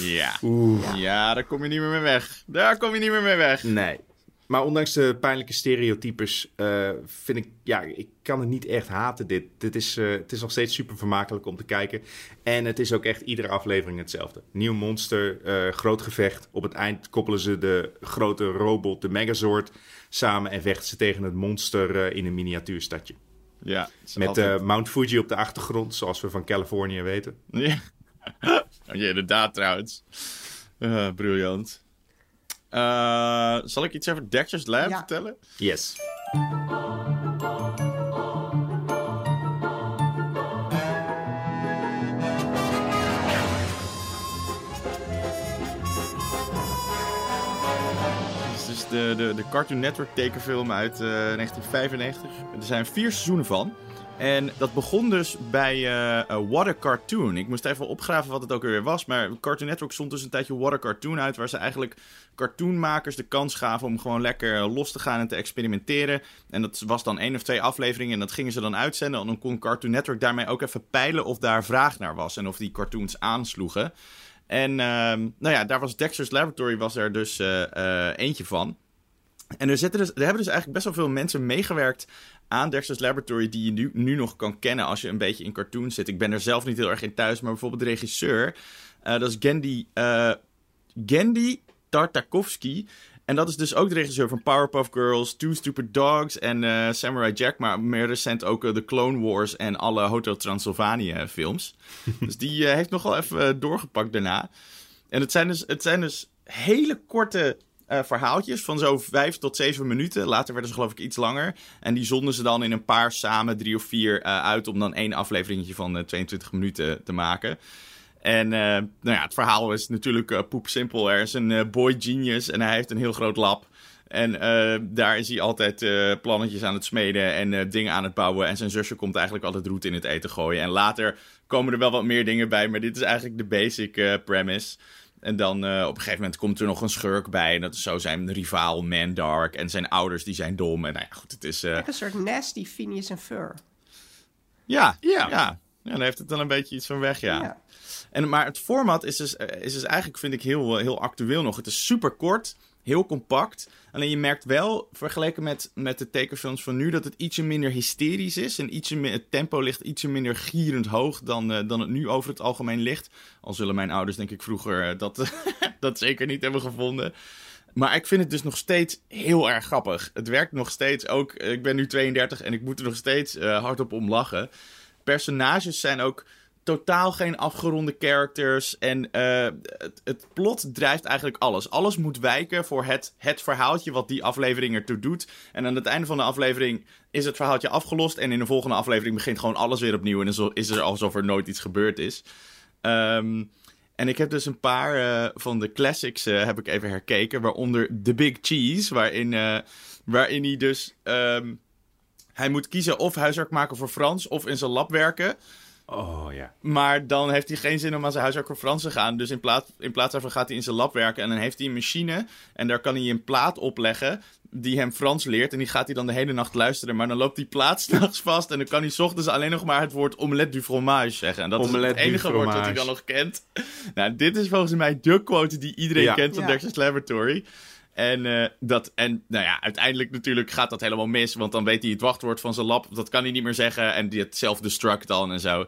Ja. Oeh. Ja, daar kom je niet meer mee weg. Daar kom je niet meer mee weg. Nee. Maar ondanks de pijnlijke stereotypes eh, vind ik, ja, ik kan het niet echt haten dit. dit is, eh, het is nog steeds super vermakelijk om te kijken. En het is ook echt iedere aflevering hetzelfde. Nieuw monster, eh, groot gevecht. Op het eind koppelen ze de grote robot, de Megazord, samen en vechten ze tegen het monster eh, in een miniatuurstadje. Ja. Met altijd- eh, Mount Fuji op de achtergrond, zoals we van Californië weten. Ja. Oh, ja, inderdaad trouwens. Eh, briljant. Eh, zal ik iets over Dexter's Lab Ja. vertellen? Yes. Is de, de, de Cartoon Network tekenfilm uit eh, 1995. Er zijn vier seizoenen van. En dat begon dus bij eh eh, What a Cartoon. Ik moest even opgraven wat het ook weer was. Maar Cartoon Network stond dus een tijdje What a Cartoon uit. Waar ze eigenlijk cartoonmakers de kans gaven om gewoon lekker los te gaan en te experimenteren. En dat was dan één of twee afleveringen. En dat gingen ze dan uitzenden. En dan kon Cartoon Network daarmee ook even peilen of daar vraag naar was. En of die cartoons aansloegen. En ehm, nou ja, daar was Dexter's Laboratory was er dus eh, eh, eentje van. En er, zitten dus, er hebben dus eigenlijk best wel veel mensen meegewerkt aan Dexter's Laboratory die je nu, nu nog kan kennen als je een beetje in cartoons zit. Ik ben er zelf niet heel erg in thuis, maar bijvoorbeeld de regisseur, eh, dat is Gendy, eh Gendy Tartakovsky. En dat is dus ook de regisseur van Powerpuff Girls, Two Stupid Dogs en eh, Samurai Jack. Maar meer recent ook de Clone Wars en alle Hotel Transylvania films. dus die heeft nogal even doorgepakt daarna. En het zijn dus, het zijn dus hele korte verhaaltjes van zo vijf tot zeven minuten. Later werden ze geloof ik iets langer. En die zonden ze dan in een paar samen, drie of vier, uit om dan één afleveringetje van uh, 22 minuten te maken. En nou ja, het verhaal is natuurlijk poep simpel. Er is een boy genius en hij heeft een heel groot lab. En daar is hij altijd plannetjes aan het smeden en dingen aan het bouwen. En zijn zusje komt eigenlijk altijd roet in het eten gooien. En later komen er wel wat meer dingen bij, maar dit is eigenlijk de basic premise. En dan uh, op een gegeven moment komt er nog een schurk bij. En dat is zo zijn rivaal Mandark. En zijn ouders die zijn dom. En nou ja, goed, het is... Uh... een soort nasty Phineas en Fur. Ja, ja, ja. Ja, dan heeft het dan een beetje iets van weg, ja. ja. En, maar het format is dus, is dus eigenlijk, vind ik, heel, heel actueel nog. Het is super kort heel compact. Alleen je merkt wel, vergeleken met, met de tekenfilms van nu, dat het ietsje minder hysterisch is. En ietsje het tempo ligt ietsje minder gierend hoog dan, uh, dan het nu over het algemeen ligt. Al zullen mijn ouders, denk ik, vroeger dat, dat zeker niet hebben gevonden. Maar ik vind het dus nog steeds heel erg grappig. Het werkt nog steeds ook. Ik ben nu 32 en ik moet er nog steeds uh, hardop om lachen. Personages zijn ook totaal geen afgeronde characters. En uh, het, het, plot drijft eigenlijk alles. Alles moet wijken voor het, het verhaaltje wat die aflevering ertoe doet. En aan het einde van de aflevering is het verhaaltje afgelost. En in de volgende aflevering begint gewoon alles weer opnieuw. En is, er alsof er nooit iets gebeurd is. Um, en ik heb dus een paar uh, van de classics uh, heb ik even herkeken. Waaronder The Big Cheese. Waarin, waarin hij dus... Um, hij moet kiezen of huiswerk maken voor Frans of in zijn lab werken. Oh ja. Maar dan heeft hij geen zin om aan zijn huiswerk voor Frans te gaan. Dus in plaats, in plaats daarvan gaat hij in zijn lab werken. En dan heeft hij een machine. En daar kan hij een plaat opleggen. Die hem Frans leert. En die gaat hij dan de hele nacht luisteren. Maar dan loopt die plaat s'nachts vast. En dan kan hij s ochtends alleen nog maar het woord omelette du fromage zeggen. En dat omelette is het enige woord dat hij dan nog kent. Nou, dit is volgens mij de quote die iedereen ja. kent van ja. Dexter's Laboratory. En, uh, dat, en nou ja, uiteindelijk natuurlijk gaat dat helemaal mis. Want dan weet hij het wachtwoord van zijn lab. Dat kan hij niet meer zeggen. En die het self-destruct dan en zo.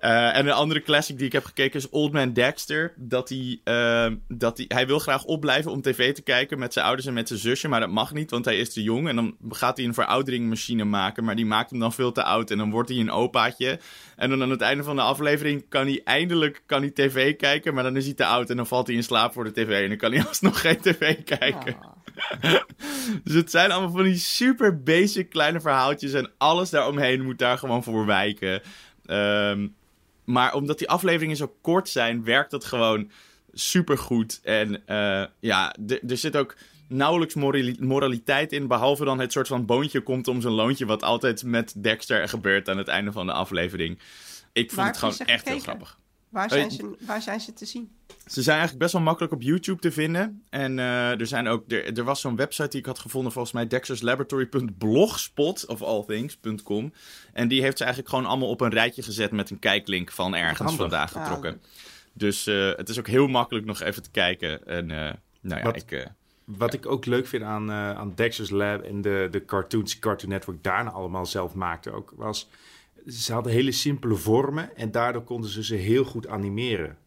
Uh, en een andere classic die ik heb gekeken is Old Man Dexter. Dat hij, uh, dat hij, hij wil graag opblijven om tv te kijken met zijn ouders en met zijn zusje. Maar dat mag niet, want hij is te jong. En dan gaat hij een verouderingmachine maken. Maar die maakt hem dan veel te oud. En dan wordt hij een opaatje. En dan aan het einde van de aflevering kan hij eindelijk kan hij tv kijken. Maar dan is hij te oud en dan valt hij in slaap voor de tv. En dan kan hij alsnog geen tv kijken. Oh. dus het zijn allemaal van die super basic kleine verhaaltjes. En alles daaromheen moet daar gewoon voor wijken. Um, maar omdat die afleveringen zo kort zijn, werkt dat gewoon super goed. En uh, ja, er zit ook nauwelijks moraliteit in. Behalve dan het soort van boontje komt om zijn loontje. Wat altijd met Dexter gebeurt aan het einde van de aflevering. Ik vond het gewoon echt gekeken? heel grappig. Waar zijn, ze, waar zijn ze te zien? Ze zijn eigenlijk best wel makkelijk op YouTube te vinden. En uh, er, zijn ook, er, er was zo'n website die ik had gevonden, volgens mij dexterslaboratory.blogspot of allthings.com. En die heeft ze eigenlijk gewoon allemaal op een rijtje gezet met een kijklink van ergens vandaag getrokken. Dus uh, het is ook heel makkelijk nog even te kijken. En uh, nou ja, wat, ik... wat ja. ik ook leuk vind aan, aan Dexter's Lab en de, de cartoons Cartoon Network daarna allemaal zelf maakte ook, was ze hadden hele simpele vormen en daardoor konden ze ze heel goed animeren.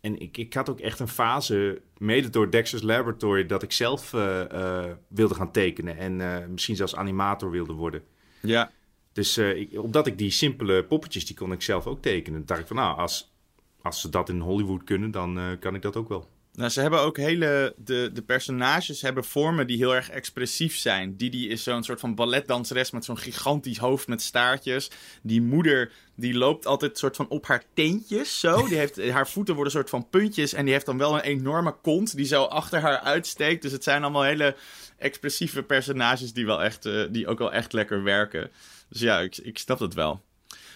En ik, ik had ook echt een fase, mede door Dexter's Laboratory, dat ik zelf uh, uh, wilde gaan tekenen en uh, misschien zelfs animator wilde worden. Ja. Dus ik, omdat ik die simpele poppetjes, die kon ik zelf ook tekenen. Dacht ik van, nou, als, als ze dat in Hollywood kunnen, dan kan ik dat ook wel. Nou, ze hebben ook hele. De, de personages hebben vormen die heel erg expressief zijn. Didi is zo'n soort van balletdanseres met zo'n gigantisch hoofd met staartjes. Die moeder, die loopt altijd soort van op haar teentjes zo. Die heeft, haar voeten worden een soort van puntjes. En die heeft dan wel een enorme kont die zo achter haar uitsteekt. Dus het zijn allemaal hele expressieve personages die, wel echt, uh, die ook wel echt lekker werken. Dus ja, ik, ik snap het wel.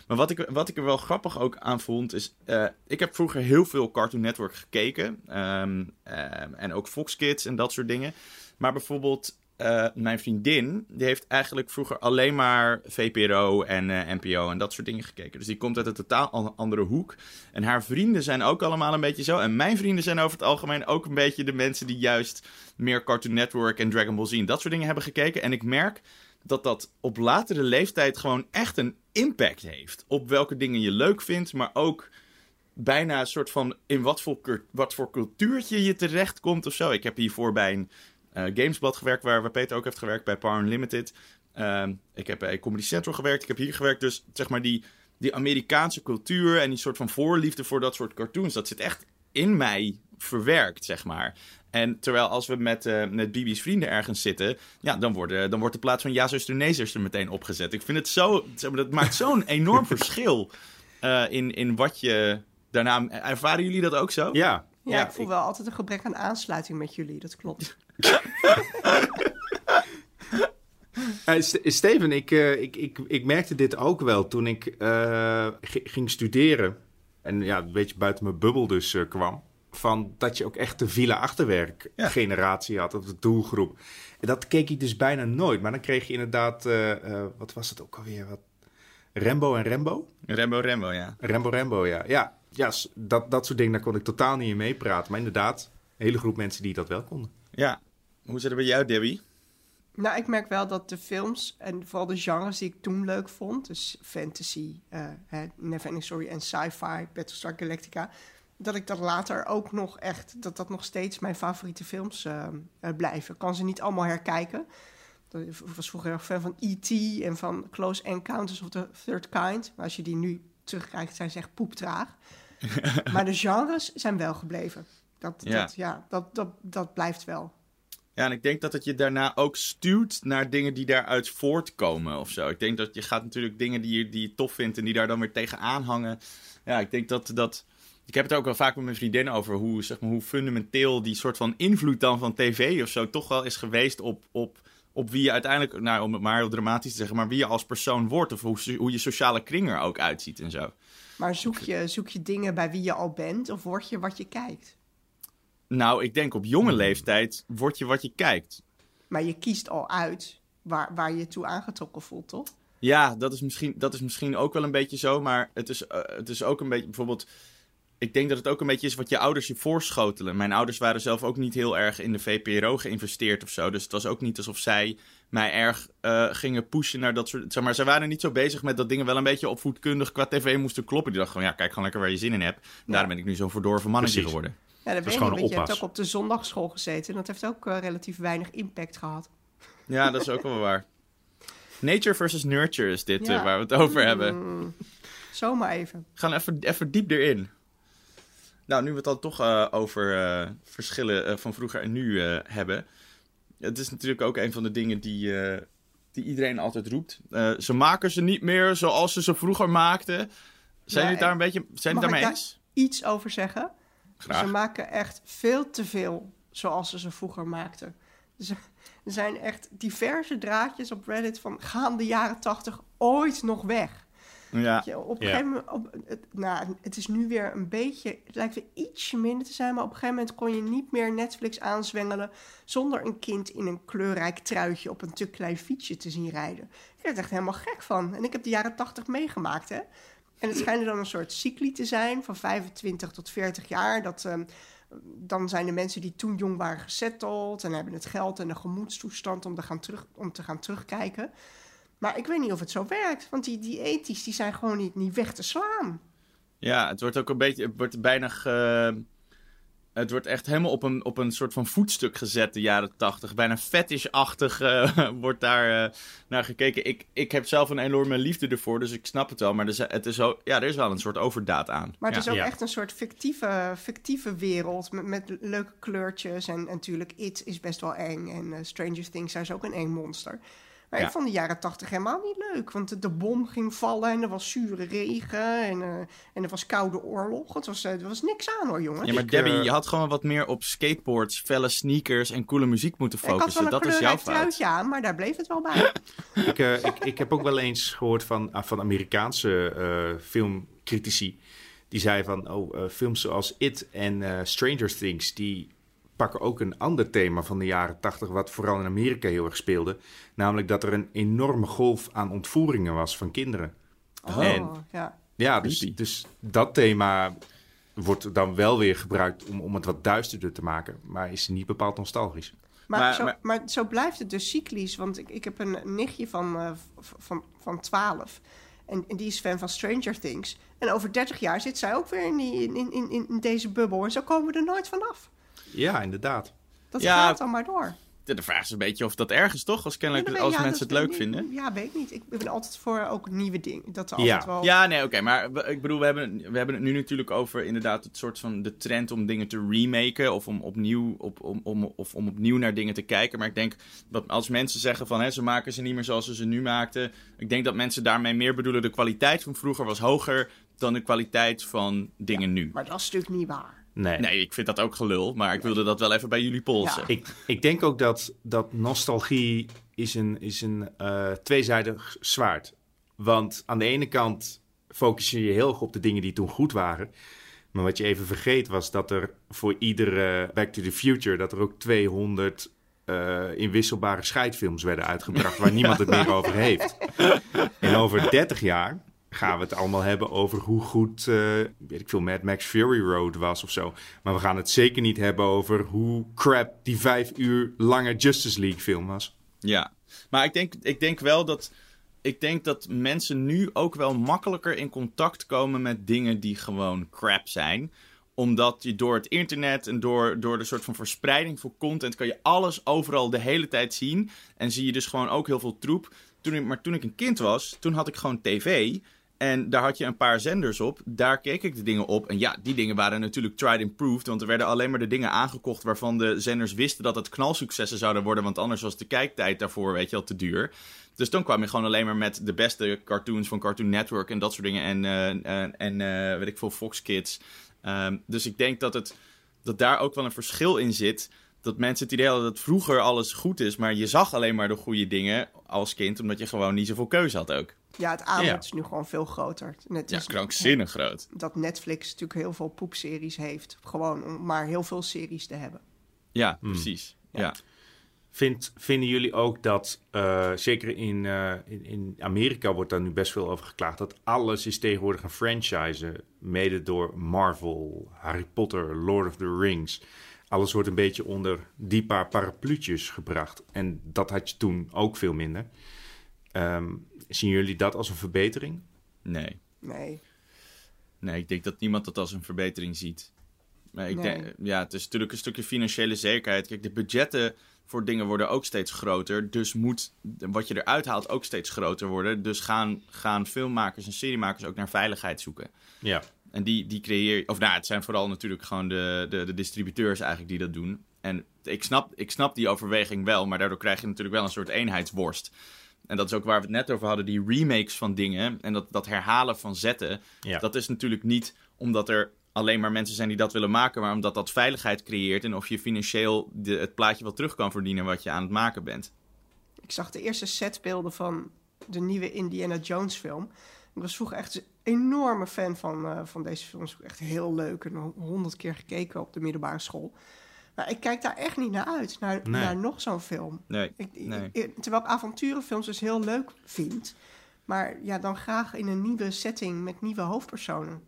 Maar wat ik, wat ik er wel grappig ook aan vond, is... Uh, ik heb vroeger heel veel Cartoon Network gekeken. Um, um, en ook Fox Kids en dat soort dingen. Maar bijvoorbeeld uh, mijn vriendin, die heeft eigenlijk vroeger alleen maar VPRO en uh, NPO en dat soort dingen gekeken. Dus die komt uit een totaal andere hoek. En haar vrienden zijn ook allemaal een beetje zo. En mijn vrienden zijn over het algemeen ook een beetje de mensen die juist meer Cartoon Network en Dragon Ball Z en dat soort dingen hebben gekeken. En ik merk dat dat op latere leeftijd gewoon echt een impact heeft. Op welke dingen je leuk vindt, maar ook bijna een soort van in wat voor, wat voor cultuurtje je terechtkomt of zo. Ik heb hiervoor bij een eh, Gamesblad gewerkt, waar, waar Peter ook heeft gewerkt, bij Power Unlimited. Ehm, ik heb bij Comedy Central gewerkt, ik heb hier gewerkt. Dus zeg maar die, die Amerikaanse cultuur en die soort van voorliefde voor dat soort cartoons, dat zit echt in mij verwerkt, zeg maar. En terwijl als we met, eh, met Bibi's vrienden ergens zitten, ja, dan, worden, dan wordt de plaats van Ja, zuster, nee, zuster meteen opgezet. Ik vind het zo, zeg maar, dat maakt zo'n enorm verschil eh, in, in wat je daarna... Ervaren jullie dat ook zo? Ja. Ja, ik voel wel altijd een gebrek aan aansluiting met jullie, dat klopt. Eh, St- Steven, ik, eh, ik, ik, ik merkte dit ook wel toen ik eh, gi- ging studeren. En ja, een beetje buiten mijn bubbel dus kwam. Van dat je ook echt de villa achterwerk Ja. generatie had, of de doelgroep. En dat keek ik dus bijna nooit. Maar dan kreeg je inderdaad, eh, eh, wat was het ook alweer? Wat? Rembo en Rembo? Rembo Rembo, ja. Rembo Rembo, ja. Ja, ja dat, dat soort dingen, daar kon ik totaal niet in meepraten. Maar inderdaad, een hele groep mensen die dat wel konden. Ja. Hoe zit het bij jou, Debbie? Nou, ik merk wel dat de films en vooral de genres die ik toen leuk vond, dus fantasy, eh hè, Neverending Story en sci-fi, Battlestar Galactica, dat ik dat later ook nog echt, dat dat nog steeds mijn favoriete films eh, eh, blijven. Ik kan ze niet allemaal herkijken. Ik was vroeger erg fan van E.T. en van Close Encounters of the Third Kind. Maar als je die nu terugkrijgt, zijn ze echt poeptraag. maar de genres zijn wel gebleven. Dat, Ja. Dat, ja, dat, dat, dat blijft wel. Ja, en ik denk dat het je daarna ook stuurt naar dingen die daaruit voortkomen of zo. Ik denk dat je gaat natuurlijk dingen die je, die je tof vindt en die daar dan weer tegenaan hangen. Ja, ik denk dat dat. Ik heb het ook wel vaak met mijn vriendinnen over hoe, zeg maar, hoe fundamenteel die soort van invloed dan van tv of zo toch wel is geweest op, op, op wie je uiteindelijk, nou om het maar heel dramatisch te zeggen, maar wie je als persoon wordt of hoe, hoe je sociale kring er ook uitziet en zo. Maar zoek je, zoek je dingen bij wie je al bent of word je wat je kijkt? Nou, ik denk op jonge leeftijd word je wat je kijkt. Maar je kiest al uit waar, waar je je toe aangetrokken voelt, toch? Ja, dat is, misschien, dat is misschien ook wel een beetje zo. Maar het is, eh, het is ook een beetje bijvoorbeeld. Ik denk dat het ook een beetje is wat je ouders je voorschotelen. Mijn ouders waren zelf ook niet heel erg in de VPRO geïnvesteerd of zo. Dus het was ook niet alsof zij mij erg eh, gingen pushen naar dat soort. Zeg maar, zij waren niet zo bezig met dat dingen wel een beetje opvoedkundig qua tv moesten kloppen. Die dachten gewoon, ja, kijk gewoon lekker waar je zin in hebt. Daarom ben ik nu zo'n verdorven mannetje Precies. geworden. Ja, dat weet ik Je hebt ook op de zondagschool gezeten. En dat heeft ook eh, relatief weinig impact gehad. Ja, dat is ook wel waar. Nature versus nurture is dit Ja. eh, waar we het over hebben. Mm, zomaar even. We gaan even, even diep erin. Nou, nu we het dan toch eh, over eh, verschillen eh, van vroeger en nu hebben. Het is natuurlijk ook een van de dingen die, die iedereen altijd roept. Ze maken ze niet meer zoals ze ze vroeger maakten. Zijn jullie daar een en- beetje zijn Mag daarmee ik eens? Iets over zeggen. Graag. Ze maken echt veel te veel zoals ze ze vroeger maakten. Dus er zijn echt diverse draadjes op Reddit van gaan de jaren tachtig ooit nog weg? Ja. Je, op een Ja. gegeven moment, op, het, nou, het is nu weer een beetje, het lijkt weer ietsje minder te zijn, maar op een gegeven moment kon je niet meer Netflix aanzwengelen zonder een kind in een kleurrijk truitje op een te klein fietsje te zien rijden. Ik werd er echt helemaal gek van. En ik heb de jaren tachtig meegemaakt, hè. En het schijnt dan een soort cycli te zijn van 25 tot 40 jaar. Dat, ehm, dan zijn de mensen die toen jong waren gesetteld en hebben het geld en de gemoedstoestand om te gaan, terug, om te gaan terugkijken. Maar ik weet niet of het zo werkt, want die, die ethisch die zijn gewoon niet, niet weg te slaan. ja, het wordt ook een beetje, het wordt bijna ge- Het wordt echt helemaal op een, op een soort van voetstuk gezet, de jaren tachtig. Bijna fetish-achtig eh, wordt daar eh, naar gekeken. Ik, ik heb zelf een enorme liefde ervoor, dus ik snap het wel. Maar er is, het is ook, ja, er is wel een soort overdaad aan. Maar het Ja. is ook Ja. echt een soort fictieve, fictieve wereld met, met leuke kleurtjes. En, en natuurlijk, It is best wel eng. En eh, Stranger Things daar is ook een eng monster. Maar Ja. ik vond de jaren tachtig helemaal niet leuk. Want de, bom ging vallen en er was zure regen en, eh, en er was koude oorlog. Het was, eh, er was niks aan hoor, jongens. Ja, maar Ik, Debbie, eh, je had gewoon wat meer op skateboards, felle sneakers en coole muziek moeten ik had focussen. wel een Dat is jouw fout. aan, maar daar bleef het wel bij. Ik, eh, ik, ik heb ook wel eens gehoord van, ah, van Amerikaanse eh, filmcritici. Die zeiden van, oh, eh, films zoals It en eh, Stranger Things... die pakken ook een ander thema van de jaren tachtig... wat vooral in Amerika heel erg speelde. Namelijk dat er een enorme golf aan ontvoeringen was van kinderen. Oh, En- ja. Ja, dus, dus dat thema wordt dan wel weer gebruikt om, om het wat duisterder te maken. Maar is niet bepaald nostalgisch. Maar, Maar- zo, maar- maar... zo blijft het dus cyclisch. Want ik, ik heb een nichtje van, eh, van, van 12. En, en die is fan van Stranger Things. En over 30 jaar zit zij ook weer in, die, in, in, in, in deze bubbel. En zo komen we er nooit vanaf. Ja, inderdaad. Dat Ja. gaat dan maar door. de vraag is een beetje of dat erg is, toch? Als, kennelijk, Ja, als ja, mensen het leuk vinden. Ja, weet ik niet. Ik ben altijd voor ook nieuwe dingen. Dat er Ja. altijd wel... Ja, nee, oké. maar we- ik bedoel, we hebben, we hebben het nu natuurlijk over inderdaad het soort van de trend om dingen te remaken. Of om opnieuw, op, om, om, of om opnieuw naar dingen te kijken. Maar ik denk dat als mensen zeggen van hè, ze maken ze niet meer zoals ze ze nu maakten. Ik denk dat mensen daarmee meer bedoelen de kwaliteit van vroeger was hoger dan de kwaliteit van dingen nu. Maar dat is natuurlijk niet waar. Nee. Nee, ik vind dat ook gelul, maar ik wilde dat wel even bij jullie polsen. Ja. Ik, ik denk ook dat, dat nostalgie is een, is een eh, tweezijdig zwaard. Want aan de ene kant focus je je heel erg op de dingen die toen goed waren. Maar wat je even vergeet was dat er voor iedere Back to the Future... dat er ook 200 eh, inwisselbare scheidfilms werden uitgebracht... waar niemand het meer over heeft. En over 30 jaar gaan we het allemaal hebben over hoe goed, eh, weet ik veel, Mad Max Fury Road was of zo. Maar we gaan het zeker niet hebben over hoe crap die vijf uur lange Justice League film was. Ja, maar ik denk, ik denk wel dat. Ik denk dat mensen nu ook wel makkelijker in contact komen met dingen die gewoon crap zijn. Omdat je door het internet en door, door de soort van verspreiding voor content kan je alles overal de hele tijd zien. En zie je dus gewoon ook heel veel troep. Toen ik, maar toen ik een kind was, toen had ik gewoon tv. En daar had je een paar zenders op. Daar keek ik de dingen op. En ja, die dingen waren natuurlijk tried and proved. Want er werden alleen maar de dingen aangekocht waarvan de zenders wisten dat het knalsuccessen zouden worden. Want anders was de kijktijd daarvoor, weet je wel, te duur. Dus dan kwam je gewoon alleen maar met de beste cartoons van Cartoon Network en dat soort dingen. En, eh, en, eh, weet ik veel, Fox Kids. Ehm, dus ik denk dat, het, dat daar ook wel een verschil in zit. Dat mensen het idee dat vroeger alles goed is. Maar je zag alleen maar de goede dingen als kind. Omdat je gewoon niet zoveel keuze had ook. Ja, het aanbod Ja. is nu gewoon veel groter. Net Ja, als krankzinnig groot. dat Netflix natuurlijk heel veel poepseries heeft. Gewoon om maar heel veel series te hebben. Ja, precies. Ja. Vind, vinden jullie ook dat, eh, zeker in, eh, in, in Amerika wordt daar nu best veel over geklaagd, dat alles is tegenwoordig een franchise, mede door Marvel, Harry Potter, Lord of the Rings. Alles wordt een beetje onder die paar parapluutjes gebracht. En dat had je toen ook veel minder. Ehm, zien jullie dat als een verbetering? Nee. Nee. Nee, ik denk dat niemand dat als een verbetering ziet. Maar ik Nee. denk, ja, het is natuurlijk een stukje financiële zekerheid. Kijk, de budgetten voor dingen worden ook steeds groter. Dus moet wat je eruit haalt ook steeds groter worden. Dus gaan, gaan filmmakers en seriemakers ook naar veiligheid zoeken. Ja. En die, die creëer Of nou, het zijn vooral natuurlijk gewoon de, de, de distributeurs eigenlijk die dat doen. En ik snap, ik snap die overweging wel, maar daardoor krijg je natuurlijk wel een soort eenheidsworst. En dat is ook waar we het net over hadden, die remakes van dingen en dat, dat herhalen van zetten. Ja. Dat is natuurlijk niet omdat er alleen maar mensen zijn die dat willen maken, maar omdat dat veiligheid creëert en of je financieel de, het plaatje wel terug kan verdienen wat je aan het maken bent. Ik zag de eerste setbeelden van de nieuwe Indiana Jones film. Ik was vroeger echt een enorme fan van, eh, van deze films. Echt heel leuk en honderd keer gekeken op de middelbare school. Maar ik kijk daar echt niet naar uit, naar, Nee. naar nog zo'n film. Nee, Ik, nee. ik- terwijl ik avonturenfilms dus heel leuk vind. Maar ja, dan graag in een nieuwe setting met nieuwe hoofdpersonen.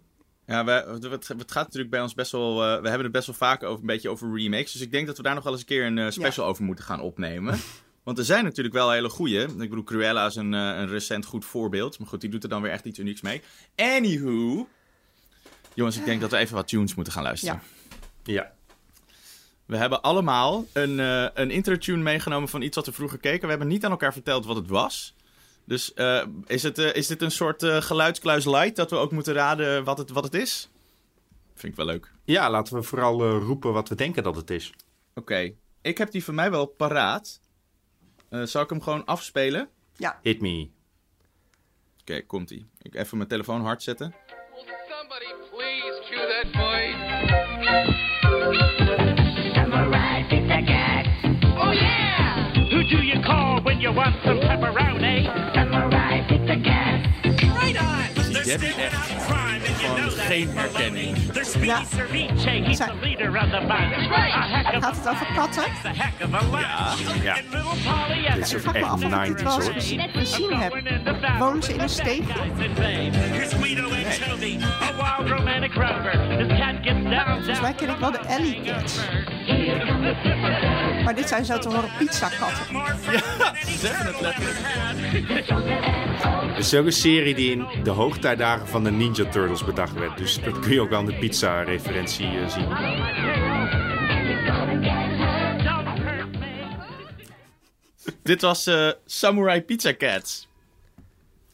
Ja, we, het, het gaat natuurlijk bij ons best wel. eh, we hebben het best wel vaak over, een beetje over remakes. Dus ik denk dat we daar nog wel eens een keer een eh, special over moeten gaan opnemen. Want er zijn natuurlijk wel hele goeie. Ik bedoel, Cruella is een, eh, een recent goed voorbeeld. Maar goed, die doet er dan weer echt iets unieks mee. Anywho. Jongens, ik denk dat we even wat tunes moeten gaan luisteren. Ja. Ja. We hebben allemaal een, eh een intro-tune meegenomen van iets wat we vroeger keken. We hebben niet aan elkaar verteld wat het was. Dus eh, is, het, eh, is dit een soort eh, geluidskluis light dat we ook moeten raden wat het, wat het is? Vind ik wel leuk. Ja, laten we vooral eh, roepen wat we denken dat het is. Oké, ik heb die van mij wel paraat. Eh, zal ik hem gewoon afspelen? Ja, Hit me. Oké, komt-ie. Ik even mijn telefoon hard zetten. Will somebody please cue that voice? Samurai pick the cat. Oh yeah! Who do you call when you want some pepperoni? Samurai pick the cat. Right on. Die heb je echt gewoon geen herkenning. There's Ja. Zijn- the leader of the bunch. A heck of gaat het over katten? a heck of a lunch. Ja. Polly Dit is ook vraag me echt af of ik dit 90s wel eens gezien, gezien heb. Wonen ze in een steeg? Here's Guido and Toby, a wild romantic rover. This cat gets down, Volgens mij ken ik wel de Alley Cats. Maar dit zijn zo te horen pizzakatten. Ze zeggen het letterlijk. Het is ook een serie die in de hoogtijdagen van de Ninja Turtles bedacht werd. Dus dat kun je ook aan de pizza-referentie eh, zien. Dit was eh, Samurai Pizza Cats.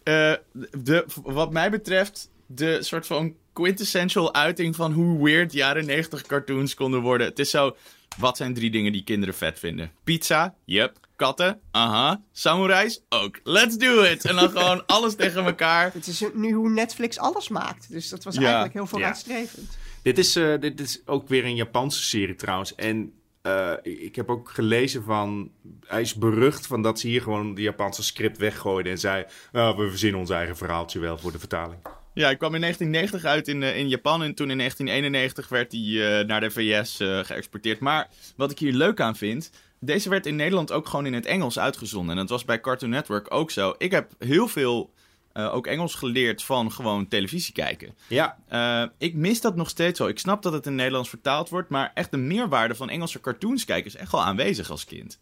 Eh, de, wat mij betreft, de soort van quintessential uiting van hoe weird jaren 90 cartoons konden worden. Het is zo, wat zijn drie dingen die kinderen vet vinden? Pizza, yep. Katten, aha. Samurais, ook. Let's do it! En dan gewoon alles tegen elkaar. Het is nu hoe Netflix alles maakt. Dus dat was Ja. eigenlijk heel vooruitstrevend. Dit is, eh, dit is ook weer een Japanse serie trouwens. En eh, ik heb ook gelezen van... Hij is berucht van dat ze hier gewoon de Japanse script weggooiden. En zei, "Ah, we verzinnen ons eigen verhaaltje wel voor de vertaling. Ja, ik kwam in 1990 uit in, eh, in Japan en toen in 1991 werd hij eh, naar de VS eh, geëxporteerd. Maar wat ik hier leuk aan vind, deze werd in Nederland ook gewoon in het Engels uitgezonden. En dat was bij Cartoon Network ook zo. Ik heb heel veel eh, ook Engels geleerd van gewoon televisie kijken. Ja, Eh, ik mis dat nog steeds wel. Ik snap dat het in Nederlands vertaald wordt, maar echt de meerwaarde van Engelse cartoons kijken is echt wel aanwezig als kind.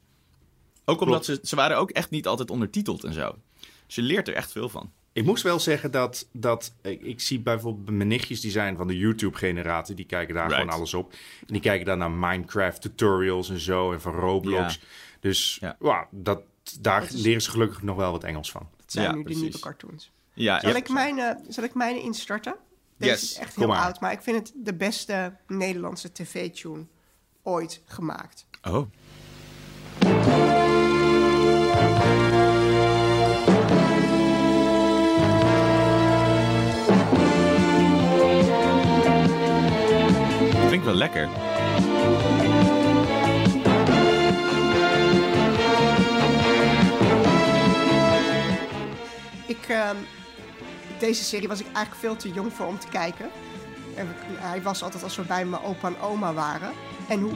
Ook omdat ze, ze waren ook echt niet altijd ondertiteld en zo. Dus je leert er echt veel van. Ik moest wel zeggen dat... dat ik, ik zie bijvoorbeeld mijn nichtjes die zijn van de YouTube-generatie. Die kijken daar Right. gewoon alles op. En die kijken dan naar Minecraft-tutorials en zo. En van Roblox. Ja. Dus Ja. dat, daar Dat is- leren ze gelukkig nog wel wat Engels van. Dat zijn Ja, nu precies. de nieuwe cartoons. Ja, Zal, ja. ik mijn, eh, zal ik mijn instarten? Deze Yes, is echt heel maar. oud, maar ik vind het de beste Nederlandse tv-tune ooit gemaakt. Oh. Wel lekker. Ik, ehm, deze serie was ik eigenlijk veel te jong voor om te kijken. En hij was altijd als we bij mijn opa en oma waren. En hoe...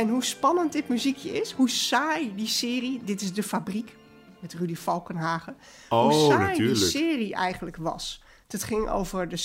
en hoe spannend dit muziekje is. Hoe saai die serie... Dit is De Fabriek met Rudy Valkenhagen. Oh, hoe saai natuurlijk. die serie eigenlijk was. Het ging over de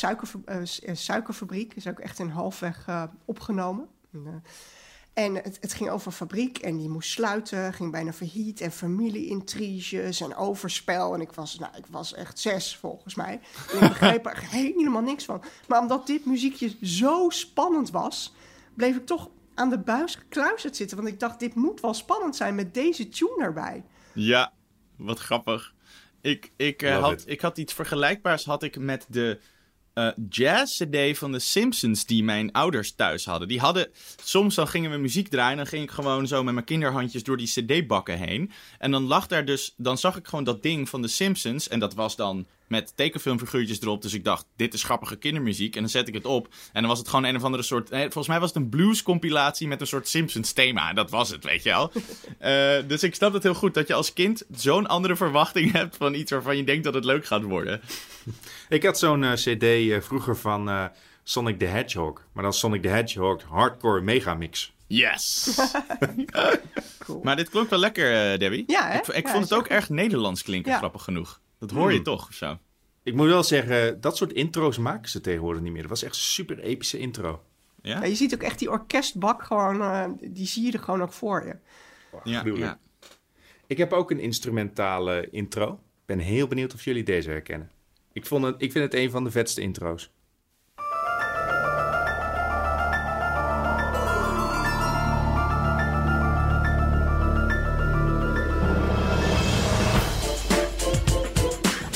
eh, suikerfabriek. Is ook echt in halfweg eh, opgenomen. En, eh, en het, het ging over een fabriek en die moest sluiten, ging bijna failliet. En familieintriges en overspel. En ik was, nou, ik was echt zes volgens mij. En ik begreep er helemaal niks van. Maar omdat dit muziekje zo spannend was, bleef ik toch aan de buis gekluisterd zitten. Want ik dacht, dit moet wel spannend zijn met deze tune erbij. Ja, wat grappig. Ik, ik, eh, had, it. ik had iets vergelijkbaars had ik met de eh, jazz-cd van de Simpsons die mijn ouders thuis hadden. Die hadden, soms dan gingen we muziek draaien en dan ging ik gewoon zo met mijn kinderhandjes door die cd-bakken heen. En dan lag daar dus, dan zag ik gewoon dat ding van de Simpsons en dat was dan met tekenfilmfiguurtjes erop. Dus ik dacht, dit is grappige kindermuziek. En dan zet ik het op. En dan was het gewoon een of andere soort. nee, volgens mij was het een blues-compilatie met een soort Simpsons-thema. En dat was het, weet je wel. Eh, dus ik snap het heel goed dat je als kind zo'n andere verwachting hebt van iets waarvan je denkt dat het leuk gaat worden. Ik had zo'n eh, cd eh, vroeger van eh, Sonic the Hedgehog. Maar dan Sonic the Hedgehog Hardcore Megamix. Yes! Cool. maar dit klonk wel lekker, eh, Debbie. Ja, hè? Ik, ik Ja, vond het ook erg Nederlands klinken, Ja. grappig genoeg. Dat hoor je Hmm. toch, of zo. Ik moet wel zeggen, dat soort intro's maken ze tegenwoordig niet meer. Dat was echt een super epische intro. Ja? Ja, je ziet ook echt die orkestbak gewoon, eh, die zie je er gewoon ook voor je. Ja, gruwelijk. ja. Ik heb ook een instrumentale intro. Ik ben heel benieuwd of jullie deze herkennen. Ik, vond het, ik vind het een van de vetste intro's.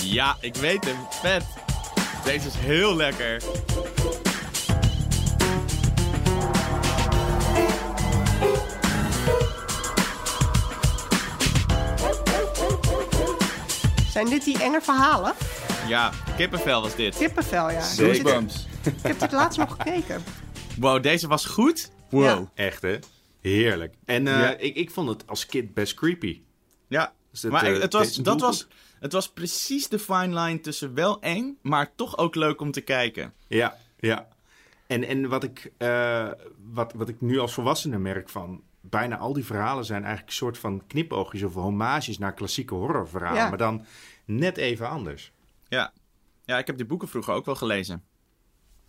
Ja, ik weet hem. Vet. Deze is heel lekker. Zijn dit die enge verhalen? Ja, kippenvel was dit. Kippenvel, ja. Zeker. Ik heb dit- Ik heb dit laatst nog gekeken. Wow, deze was goed. Wow. Ja. Echt, hè? Heerlijk. En eh, Ja. ik, ik vond het als kid best creepy. Ja, Dus het, maar eh, het, was, dat was, het was precies de fine line tussen wel eng, maar toch ook leuk om te kijken. Ja, ja. En, en wat, ik, eh, wat, wat ik nu als volwassene merk van... bijna al die verhalen zijn eigenlijk een soort van knipoogjes... of homages naar klassieke horrorverhalen. Ja. Maar dan net even anders. Ja. ja, ik heb die boeken vroeger ook wel gelezen.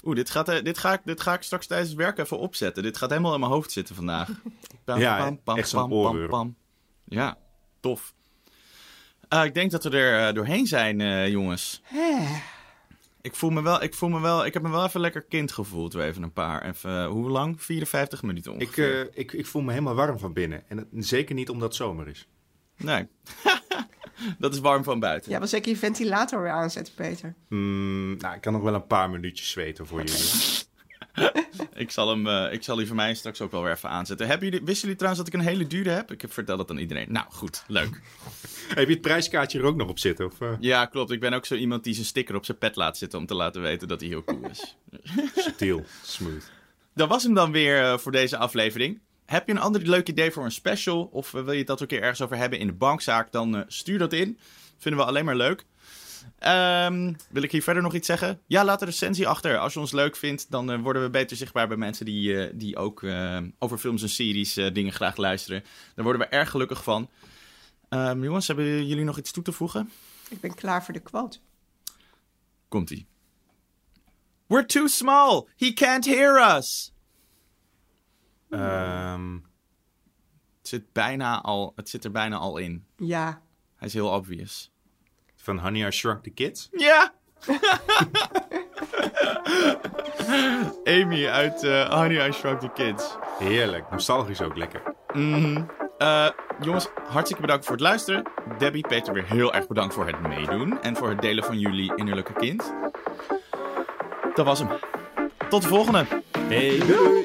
Oeh, dit, gaat, eh, dit, ga ik, dit ga ik straks tijdens het werk even opzetten. Dit gaat helemaal in mijn hoofd zitten vandaag. Pam, Ja, echt zo'n. Ja, tof. Eh, ik denk dat we er eh, doorheen zijn, eh, jongens. Ik voel me wel, ik voel me wel, ik heb me wel even lekker kind gevoeld. Weer even een paar, even, hoe lang? 54 minuten Ik, ongeveer. eh, ik, ik voel me helemaal warm van binnen. En het- zeker niet omdat het zomer is. Nee. dat is warm van buiten. Ja, wel zeker je ventilator weer aanzetten, Peter. Mm, nou, ik kan nog wel een paar minuutjes zweten voor jullie. Ik zal, hem, eh, ik zal die voor mij straks ook wel weer even aanzetten. Hebben jullie, wisten jullie trouwens dat ik een hele dure heb? Ik heb verteld het aan iedereen. Nou, goed. Leuk. Heb je het prijskaartje er ook nog op zitten? Of, eh, Ja, klopt. Ik ben ook zo iemand die zijn sticker op zijn pet laat zitten om te laten weten dat hij heel cool is. subtiel, smooth. Dat was hem dan weer eh, voor deze aflevering. Heb je een ander leuk idee voor een special? Of eh, wil je het dat ook een keer ergens over hebben in de bankzaak? Dan eh, stuur dat in. Vinden we alleen maar leuk. Ehm, wil ik hier verder nog iets zeggen? Ja, laat een recensie achter. Als je ons leuk vindt, dan eh, worden we beter zichtbaar bij mensen die, die ook over films en series dingen graag luisteren. Daar worden we erg gelukkig van. Ehm, jongens, hebben jullie nog iets toe te voegen? Ik ben klaar voor de quote. Komt-ie. We're too small. He can't hear us. Ehm, Het zit, bijna al, het zit er bijna al in. Ja. Hij is heel obvious. van Honey, I Shrunk the Kids. Ja! Amy uit eh, Honey, I Shrunk the Kids. Heerlijk, nostalgisch ook lekker. Mhm. Eh, jongens, hartstikke bedankt voor het luisteren. Debbie, Peter, weer heel erg bedankt voor het meedoen. En voor het delen van jullie innerlijke kind. Dat was hem. Tot de volgende. Hey, doei.